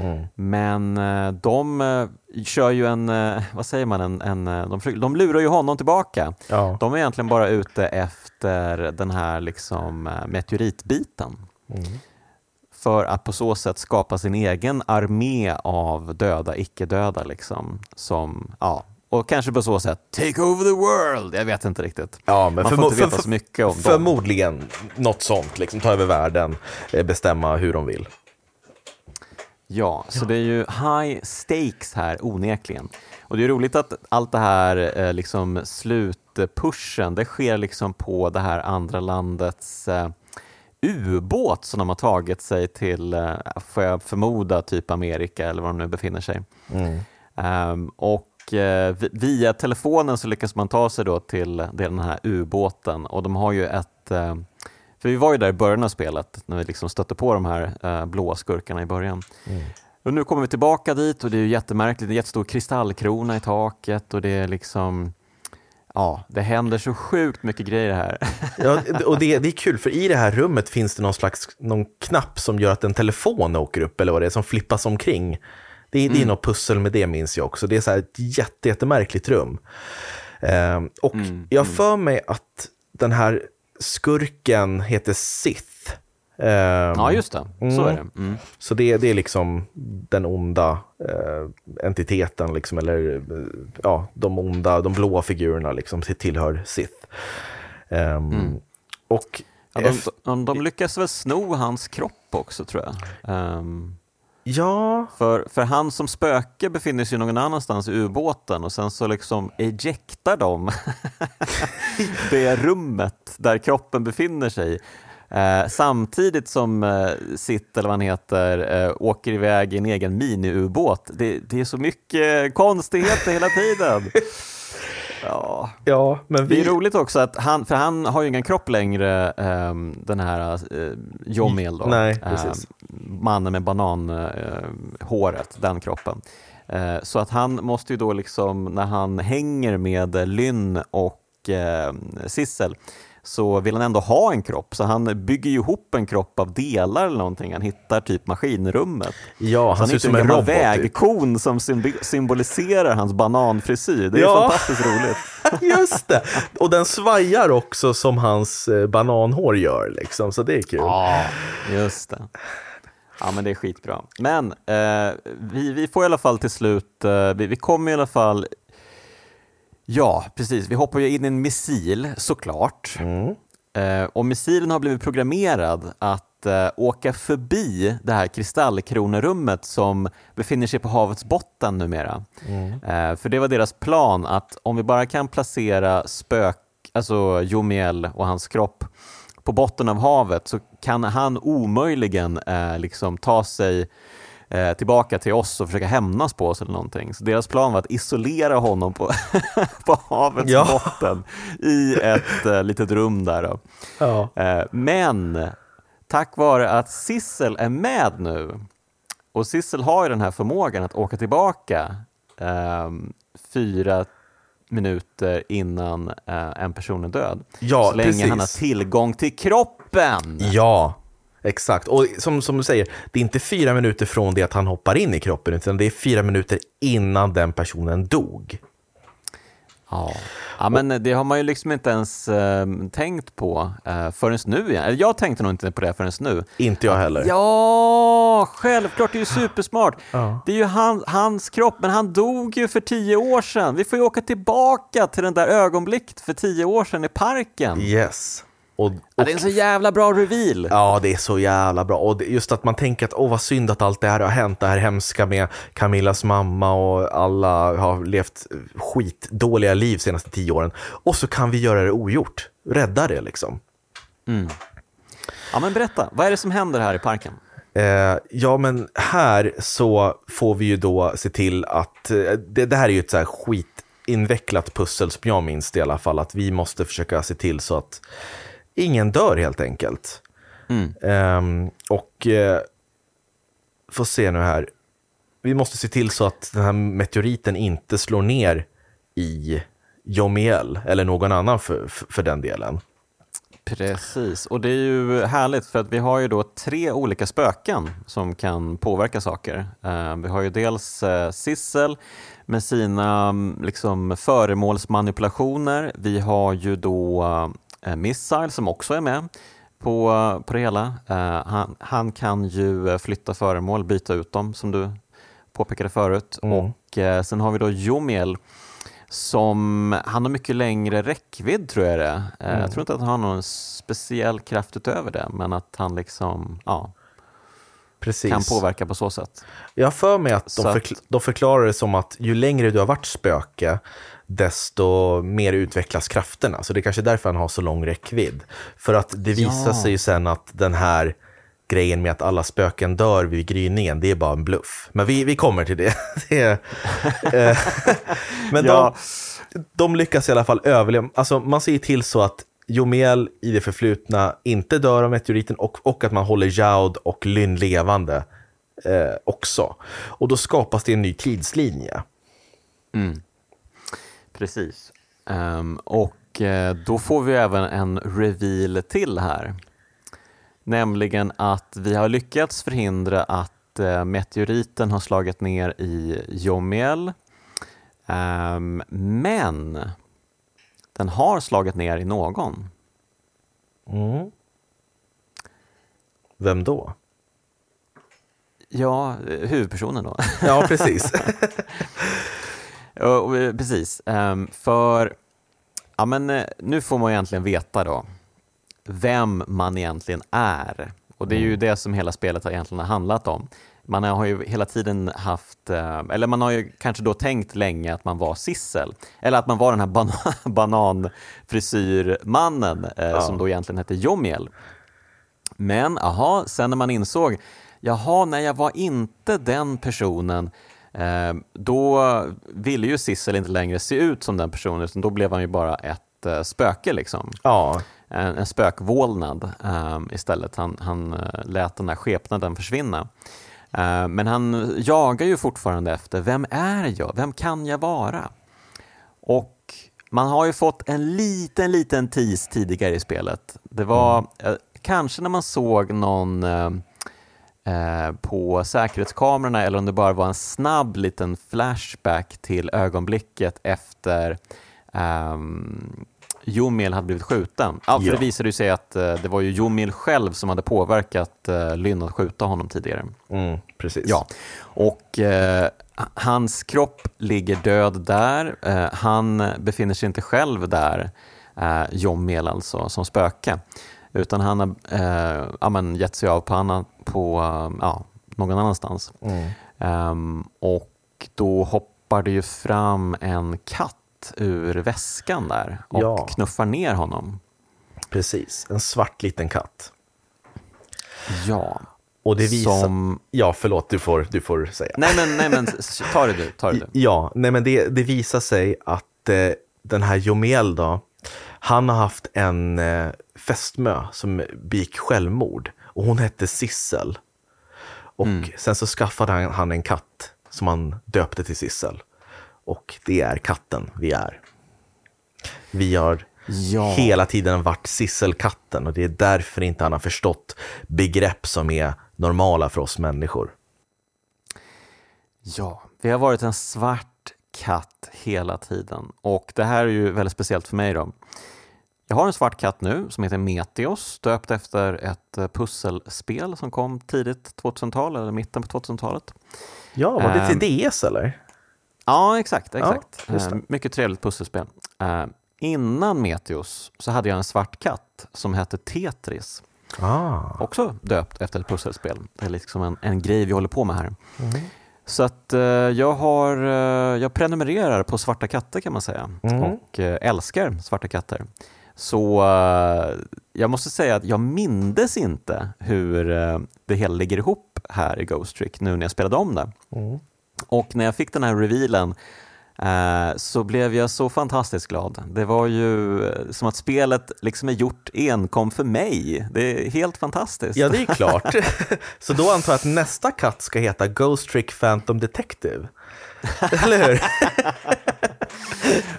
Mm. Men eh, de eh, kör ju en, eh, vad säger man, en, en, de, försöker- de lurar ju honom tillbaka. Ja. De är egentligen bara ute efter den här liksom meteoritbiten. Mm. För att på så sätt skapa sin egen armé av döda, icke-döda liksom. Som, ja, och kanske på så sätt take over the world. Jag vet inte riktigt. Ja, men Man får inte veta så mycket om dem. Förmodligen något sånt, liksom ta över världen, bestämma hur de vill. Ja, så det är ju high stakes här onekligen. Och det är roligt att allt det här eh, liksom slutpushen, det sker liksom på det här andra landets eh, ubåt som de har tagit sig till, eh, får jag förmoda, typ Amerika eller var de nu befinner sig. Mm. Ehm, och vi- via telefonen så lyckas man ta sig då till den här ubåten och de har ju ett för vi var ju där i början av spelet när vi liksom stötte på de här eh, blåa skurkarna i början. Och nu kommer vi tillbaka dit och det är ju jättemärkligt, det är en jättestor kristallkrona i taket och det är liksom Ja, det händer så sjukt mycket grejer här. Ja, och det, det är kul, för i det här rummet finns det någon slags någon knapp som gör att en telefon åker upp, eller vad det är, som flippas omkring. Det, är- det är något pussel med det, minns jag också. Det är så här ett jätte, jättemärkligt rum. Ehm, och jag har för mig att den här skurken heter Sith. Ehm, Ja, just det. Så är det. Mm. Så det, det är liksom den onda eh, entiteten, liksom, eller ja, de onda, de blåa figurerna liksom, till- tillhör Sith. Ehm, Och Ja, de, de, de lyckas väl sno hans kropp också tror jag. Ehm, ja, För, för han som spöke befinner sig någon annanstans i ubåten och sen så liksom ejektar de det rummet där kroppen befinner sig. Eh, samtidigt som eh, Sitt, eller vad han heter, eh, åker iväg i en egen mini-ubåt. Det, det är så mycket konstigheter hela tiden. Ja. ja, men Det är vi... roligt också att han, för han har ju ingen kropp längre, ehm, den här uh, Jomil då. Nej, Ehm, precis. mannen med bananhåret, den kroppen. Eh, så att han måste ju då liksom, när han hänger med Lynn och uh, Sissel, så vill han ändå ha en kropp, så han bygger ju ihop en kropp av delar eller någonting. Han hittar typ maskinrummet. Ja, Så han ser ut som en robot. Typ. vägkon som symbi- symboliserar hans bananfrisyr. Det är Ja. fantastiskt roligt. Just det! Och den svajar också som hans eh, bananhår gör, liksom, så det är kul. Ja, just det. Ja, men det är skitbra. Men eh, vi, vi får i alla fall till slut, eh, vi, vi kommer i alla fall, ja precis, vi hoppar ju in i en missil såklart. Mm. Eh, och missilen har blivit programmerad att eh, åka förbi det här kristallkronorummet som befinner sig på havets botten numera. Eh, för det var deras plan att om vi bara kan placera spök, alltså Jomiel och hans kropp på botten av havet så kan han omöjligen liksom ta sig eh, tillbaka till oss och försöka hämnas på oss eller någonting. Så deras plan var att isolera honom på, på havets Ja. botten i ett eh, litet rum där. Då. Ja. Eh, men tack vare att Sissel är med nu och Sissel har ju den här förmågan att åka tillbaka ehm, fyra minuter innan eh, en person är död. Ja, så länge precis. han har tillgång till kroppen. Ja, exakt. Och som, som du säger, det är inte fyra minuter från det att han hoppar in i kroppen, utan det är fyra minuter innan den personen dog. Ja. ja, men det har man ju liksom inte ens eh, tänkt på eh, förrän nu. igen. Eller jag tänkte nog inte på det förrän nu. Inte jag heller. Ja, självklart, det är ju supersmart. Ja. Det är ju han, hans kropp, men han dog ju för tio år sedan. Vi får ju åka tillbaka till den där ögonblicket för tio år sedan i parken. Yes. Och, Ja, och, det är en så jävla bra reveal. ja, det är så jävla bra. Och just att man tänker att åh vad synd att allt det här har hänt, det här hemska med Camillas mamma och alla har levt skitdåliga liv senaste tio åren. Och så kan vi göra det ogjort, rädda det liksom. Ja, men berätta, vad är det som händer här i parken? Eh, ja, men här så får vi ju då se till att, eh, det, det här är ju ett så här skitinvecklat pussel som jag minns det i alla fall, att vi måste försöka se till så att ingen dör helt enkelt. Mm. Ehm, och eh, får se nu här, vi måste se till så att den här meteoriten inte slår ner i Jomiel, eller någon annan för, för, den delen. Precis, och det är ju härligt för att vi har ju då tre olika spöken som kan påverka saker. Eh, vi har ju dels eh, Sissel med sina mm, liksom, föremålsmanipulationer. Vi har ju då Missile som också är med på, på det hela. Eh, han, han kan ju eh, flytta föremål, byta ut dem som du påpekade förut. Mm. Och eh, sen har vi då Jomiel som, han har mycket längre räckvidd tror jag det. Eh, Mm. Jag tror inte att han har någon speciell kraft utöver det, men att han liksom, ja, Precis. kan påverka på så sätt. Jag har för mig att de, förkl- de förklarar det som att ju längre du har varit spöke, desto mer utvecklas krafterna. Så det är kanske därför han har så lång räckvidd. För att det visar Ja. sig ju sen att den här grejen med att alla spöken dör vid gryningen, det är bara en bluff. Men vi, vi kommer till det. det är, eh, men Ja. de, de lyckas i alla fall överleva. Alltså, man ser till så att Jomiel i det förflutna inte dör av meteoriten och, och att man håller Jaud och Lynn levande eh, också. Och då skapas det en ny tidslinje. Precis. Ehm, och eh, då får vi även en reveal till här. Nämligen att vi har lyckats förhindra att eh, meteoriten har slagit ner i Jomiel. Ehm, men den har slagit ner i någon. Mm. Vem då? Ja, eh, huvudpersonen då. Ja, precis. Och, eh, Precis, Ehm, för ja, men, eh, nu får man egentligen veta då vem man egentligen är. Och det är ju det som hela spelet har egentligen handlat om. Man har ju hela tiden haft, eh, eller man har ju kanske då tänkt länge att man var Sissel. Eller att man var den här ban bananfrisyrmannen Ja. som då egentligen hette Jomiel. Men aha, sen när man insåg, jaha, nej jag var inte den personen, då ville ju Sissel inte längre se ut som den personen, utan då blev han ju bara ett eh, spöke liksom. Ja, En, en spökvålnad eh, istället. Han, han eh, lät den här skepnaden försvinna. Eh, men han jagar ju fortfarande efter, vem är jag? Vem kan jag vara? Och man har ju fått en liten, liten tease tidigare i spelet. Det var eh, kanske när man såg någon eh, eh, på säkerhetskamerorna eller om det bara var en snabb liten flashback till ögonblicket efter ehm, Jomil hade blivit skjuten. Ja, för Ja. det visade ju sig att eh, det var ju Jomil själv som hade påverkat eh, Lynn att skjuta honom tidigare. mm, precis. Ja, och eh, hans kropp ligger död där. Eh, han befinner sig inte själv där, eh, Jommel alltså, som spöke. Utan han har eh, ja, men gett sig av på, annan, på eh, ja, någon annanstans. Mm. Ehm, och då hoppar det ju fram en katt ur väskan där och Ja. knuffar ner honom. Precis, en svart liten katt. Ja, Och det visar... som... Ja, förlåt, du får, du får säga. Nej men, nej, men ta det du. Ta det du. Ja, nej men det, det visar sig att eh, den här Jomiel då, han har haft en eh, fästmö som begick självmord och hon hette Sissel. Och sen så skaffade han, han en katt som han döpte till Sissel. Och det är katten vi är. Vi har Ja. hela tiden varit Sisselkatten och det är därför inte han har förstått begrepp som är normala för oss människor. Ja, vi har varit en svart katt hela tiden och det här är ju väldigt speciellt för mig då. Jag har en svart katt nu som heter Meteos, döpt efter ett eh, pusselspel som kom tidigt 2000-tal eller mitten på 2000-talet. Ja, var det Ehm, till DS eller? Ja, exakt. exakt. just det. Eh, mycket trevligt pusselspel. Eh, innan Meteos så hade jag en svart katt som hette Tetris. Ah. Också döpt efter ett pusselspel. Det är liksom en, en grej vi håller på med här. Så att eh, jag, har, eh, jag prenumererar på svarta katter kan man säga Mm. och eh, älskar svarta katter. Så eh, jag måste säga att jag mindes inte hur eh, det hela ligger ihop här i Ghost Trick nu när jag spelade om det. Mm. Och när jag fick den här revealen eh, så blev jag så fantastiskt glad. Det var ju som att spelet liksom är gjort enkom för mig. Det är helt fantastiskt. Ja, det är klart. Så då antar jag att nästa katt ska heta Ghost Trick Phantom Detective. Eller hur?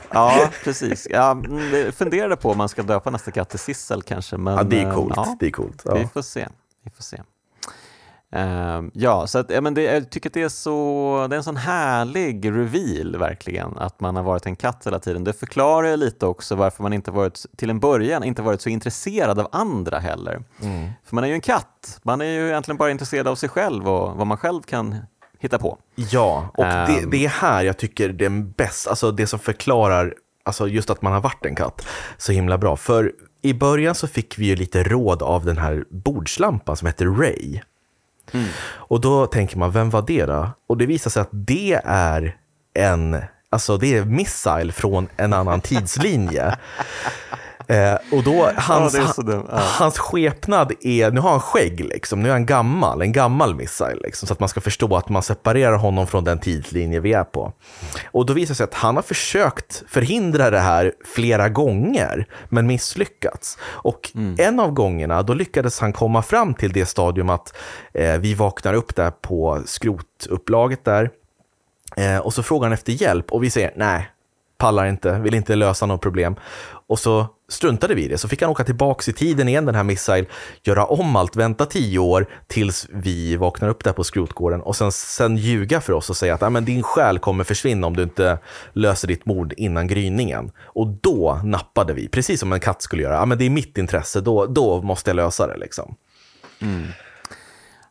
Ja, precis. Jag mm, funderade på om man ska döpa nästa katt till Sissel kanske. Men, Ja, det är eh, coolt. Ja, Det är coolt. Ja. Vi får se. Vi får se. Ehm, ja, så att, ja, men det, jag tycker att det är, så, det är en sån härlig reveal verkligen, att man har varit en katt hela tiden. Det förklarar ju lite också varför man inte varit, till en början inte varit så intresserad av andra heller. Mm. För man är ju en katt, man är ju egentligen bara intresserad av sig själv och vad man själv kan hitta på. Ja, och det, Ehm. det är här jag tycker det är bäst, alltså det som förklarar alltså just att man har varit en katt så himla bra. För i början så fick vi ju lite råd av den här bordslampan som heter Ray. Och då tänker man, vem var det då? Och det visar sig att det är en, alltså det är Missile från en annan tidslinje. Eh, och då, hans. Ja. hans skepnad är, nu har han skägg liksom, nu är han gammal, en gammal missile liksom, så att man ska förstå att man separerar honom från den tidslinje vi är på. Och då visar det sig att han har försökt förhindra det här flera gånger, men misslyckats. Och en av gångerna, då lyckades han komma fram till det stadium att eh, vi vaknar upp där på skrotupplaget där, Eh, och så frågar han efter hjälp och vi säger nej, pallar inte, vill inte lösa något problem. Och så struntade vi i det, så fick han åka tillbaks i tiden igen, den här Missile, göra om allt, vänta tio år tills vi vaknar upp där på skrotgården och sen, sen ljuga för oss och säga att men din själ kommer försvinna om du inte löser ditt mord innan gryningen. Och då nappade vi, precis som en katt skulle göra. Men det är mitt intresse, då, då måste jag lösa det. Liksom. Mm.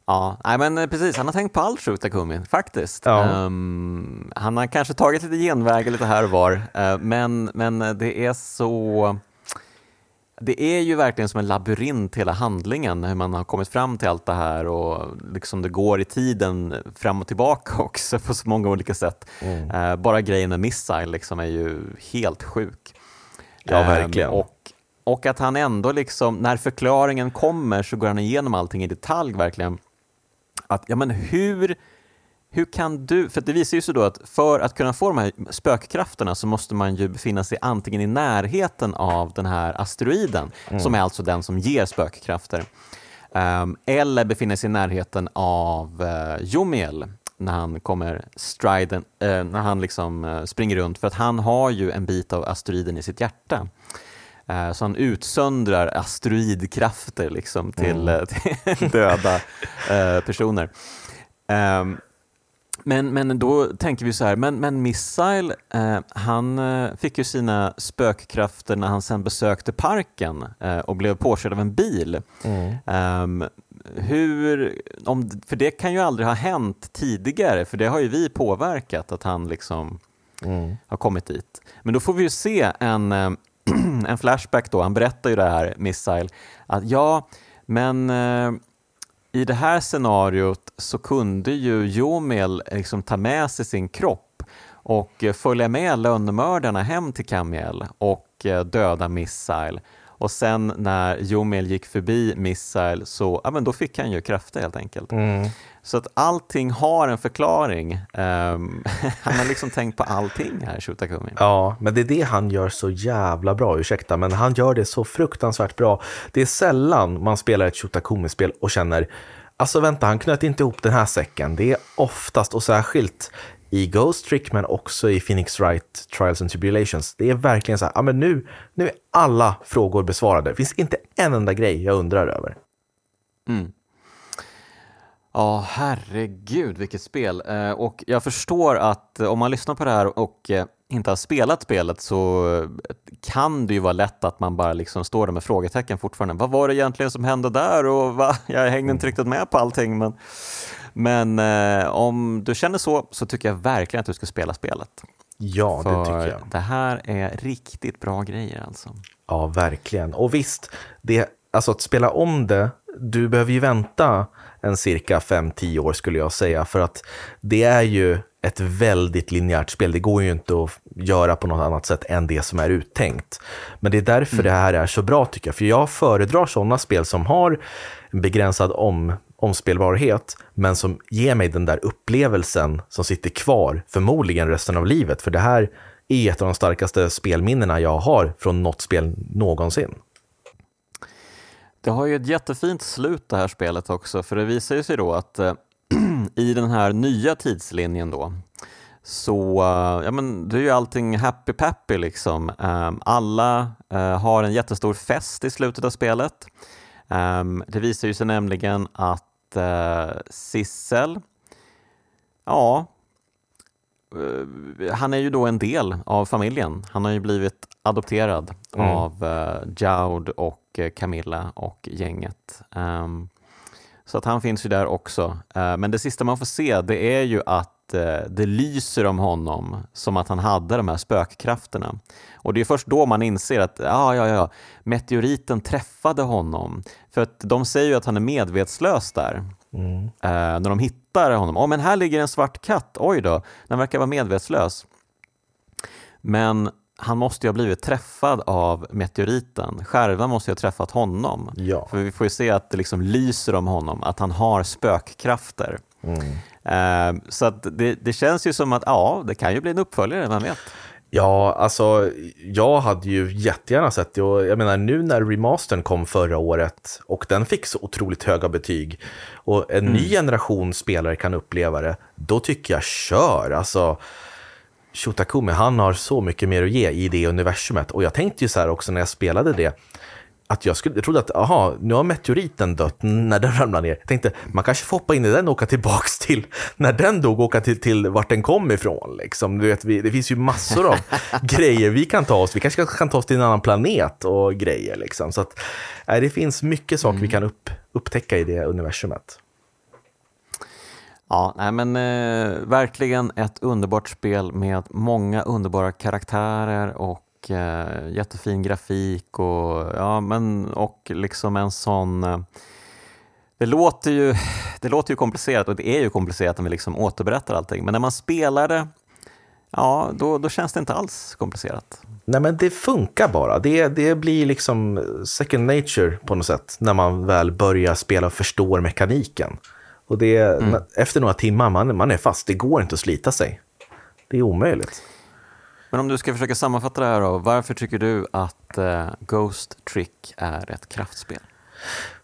Ja, nej, men eh, precis. Han har tänkt på allt sjukt, Takumi, faktiskt. Ja. Ehm, han har kanske tagit lite genvägar lite här och var, eh, men, men det är så... Det är ju verkligen som en labyrint hela handlingen, hur man har kommit fram till allt det här och liksom det går i tiden fram och tillbaka också på så många olika sätt. Eh, bara grejen med Missile liksom är ju helt sjuk. Ja, Ehm, verkligen. och, och att han ändå, liksom, när förklaringen kommer så går han igenom allting i detalj verkligen. Att, ja men hur, hur kan du, för det visar ju sig då att för att kunna få de här spökkrafterna så måste man ju befinna sig antingen i närheten av den här asteroiden, som är alltså den som ger spökkrafter, ehm, eller befinna sig i närheten av uh, Jomiel när han kommer striden, eh, när han liksom eh, springer runt, för att han har ju en bit av asteroiden i sitt hjärta. Eh, Så han utsöndrar asteroidkrafter liksom till, eh, till döda eh, personer. Ehm, men, men då tänker vi så här, men, men Missile, eh, han fick ju sina spökkrafter när han sen besökte parken eh, och blev påkörd av en bil. Ehm, hur, om, för det kan ju aldrig ha hänt tidigare, för det har ju vi påverkat att han liksom har kommit dit. Men då får vi ju se en, en flashback då, han berättar ju det här, Missile, att ja, men eh, i det här scenariot så kunde ju Jomel liksom ta med sig sin kropp och eh, följa med lönnmördarna hem till Kamiel och eh, döda Missile. Och sen när Jomel gick förbi Missile så ja, men då fick han ju krafter helt enkelt. Mm. Så att allting har en förklaring. Um, han har liksom tänkt på allting här, Shutakumi. Ja, men det är det han gör så jävla bra, ursäkta, men han gör det så fruktansvärt bra. Det är sällan man spelar ett Shutakumi-spel och känner Alltså vänta, han knöt inte ihop den här säcken. Det är oftast och särskilt i Ghost Trick men också i Phoenix Wright Trials and Tribulations. Det är verkligen så här, ja men nu, nu är alla frågor besvarade. Det finns inte en enda grej jag undrar över. Mm. Ja, herregud vilket spel. Eh, och jag förstår att om man lyssnar på det här och eh, inte har spelat spelet så kan det ju vara lätt att man bara liksom står där med frågetecken fortfarande. Vad var det egentligen som hände där och va? jag hängde inte riktigt med på allting. Men, men eh, om du känner så, så tycker jag verkligen att du ska spela spelet. Ja, För det tycker jag. det här är riktigt bra grejer alltså. Ja, verkligen. Och visst, det, alltså att spela om det, du behöver ju vänta en cirka 5-10 år skulle jag säga, för att det är ju ett väldigt linjärt spel. Det går ju inte att göra på något annat sätt än det som är uttänkt. Men det är därför mm. det här är så bra tycker jag, för jag föredrar sådana spel som har en begränsad om, omspelbarhet, men som ger mig den där upplevelsen som sitter kvar, förmodligen resten av livet. För det här är ett av de starkaste spelminnena jag har från något spel någonsin. Det har ju ett jättefint slut det här spelet också, för det visar ju sig då att eh, i den här nya tidslinjen då, så uh, ja, men det är ju allting happy peppy liksom. Um, alla uh, har en jättestor fest i slutet av spelet. Um, det visar ju sig nämligen att Sissel, ja, han är ju då en del av familjen. Han har ju blivit adopterad mm. av uh, Jaud och Camilla och gänget. Um, så att han finns ju där också. Uh, men det sista man får se det är ju att uh, det lyser om honom som att han hade de här spökkrafterna. Och det är först då man inser att ah, ja, ja, meteoriten träffade honom. För att de säger ju att han är medvetslös där. Mm. Uh, när de hittar honom. Oh, men här ligger en svart katt, oj då, den verkar vara medvetslös. Men han måste ju ha blivit träffad av meteoriten. Skärvan måste ju ha träffat honom. Ja. För vi får ju se att det liksom lyser om honom, att han har spökkrafter. Mm. Uh, så det, det, känns ju som att ja, det kan ju bli en uppföljare, vem vet? Ja, alltså jag hade ju jättegärna sett det och jag menar nu när remastern kom förra året och den fick så otroligt höga betyg och en mm. ny generation spelare kan uppleva det, då tycker jag kör. Alltså, Shotakumi, han har så mycket mer att ge i det universumet. Och jag tänkte ju så här också när jag spelade det, att jag, skulle, jag trodde att aha, nu har meteoriten dött när den ramlar ner. Jag tänkte, man kanske får hoppa in i den och åka tillbaks till, när den dog, åka till, till vart den kom ifrån. Liksom. Du vet, vi, det finns ju massor av grejer vi kan ta oss. Vi kanske kan ta oss till en annan planet och grejer. Liksom. Så att, nej, det finns mycket saker mm. vi kan upp, upptäcka i det universumet. Ja, nej men eh, verkligen ett underbart spel med många underbara karaktärer och eh, jättefin grafik och, ja, men, och liksom en sån eh, det låter, ju, det låter ju komplicerat och det är ju komplicerat när vi liksom återberättar allting men när man spelar det Ja, då, då känns det inte alls komplicerat. Nej, men det funkar bara. Det, det blir liksom second nature på något sätt när man väl börjar spela och förstår mekaniken. Och det, mm. efter några timmar, man, man är fast. Det går inte att slita sig. Det är omöjligt. Men om du ska försöka sammanfatta det här då, varför tycker du att uh, Ghost Trick är ett kraftspel?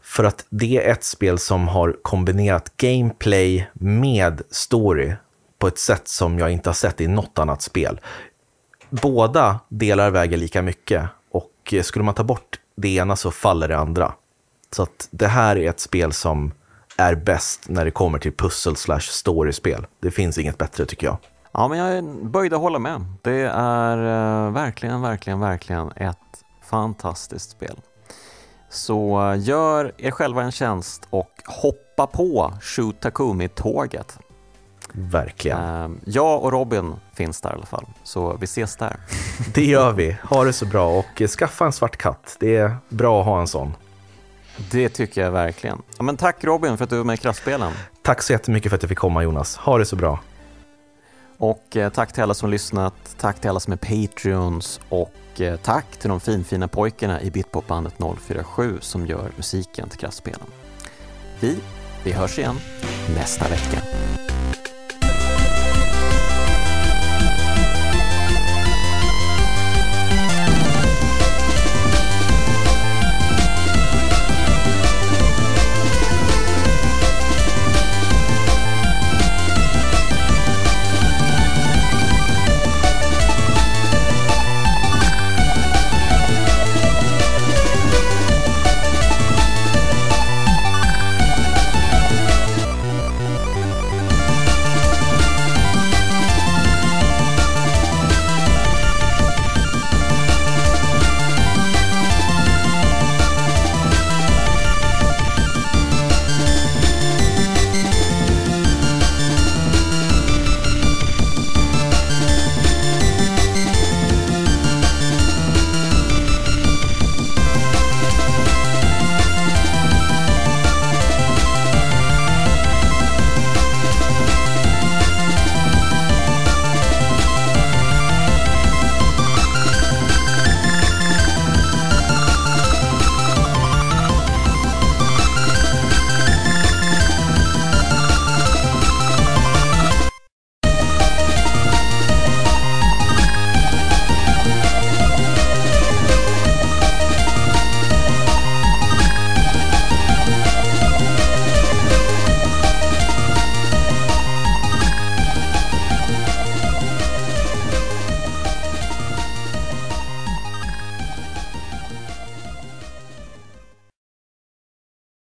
För att det är ett spel som har kombinerat gameplay med story på ett sätt som jag inte har sett i något annat spel. Båda delar väger lika mycket och skulle man ta bort det ena så faller det andra. Så att det här är ett spel som är bäst när det kommer till pussel slash storyspel. Det finns inget bättre tycker jag. Ja, men jag är böjd att hålla med. Det är uh, verkligen, verkligen, verkligen ett fantastiskt spel. Så uh, gör er själva en tjänst och hoppa på Shoot Takumi-tåget. Verkligen. Eh, jag och Robin finns där i alla fall, så vi ses där. Det gör vi. Ha det så bra och skaffa en svart katt. Det är bra att ha en sån. Det tycker jag verkligen. Ja, men tack Robin för att du var med i Kraftspelen. Tack så jättemycket för att jag fick komma Jonas. Ha det så bra. Och eh, tack till alla som lyssnat, tack till alla som är Patreons och eh, tack till de finfina pojkarna i Bitpopbandet 047 som gör musiken till Kraftspelen. Vi, vi hörs igen nästa vecka.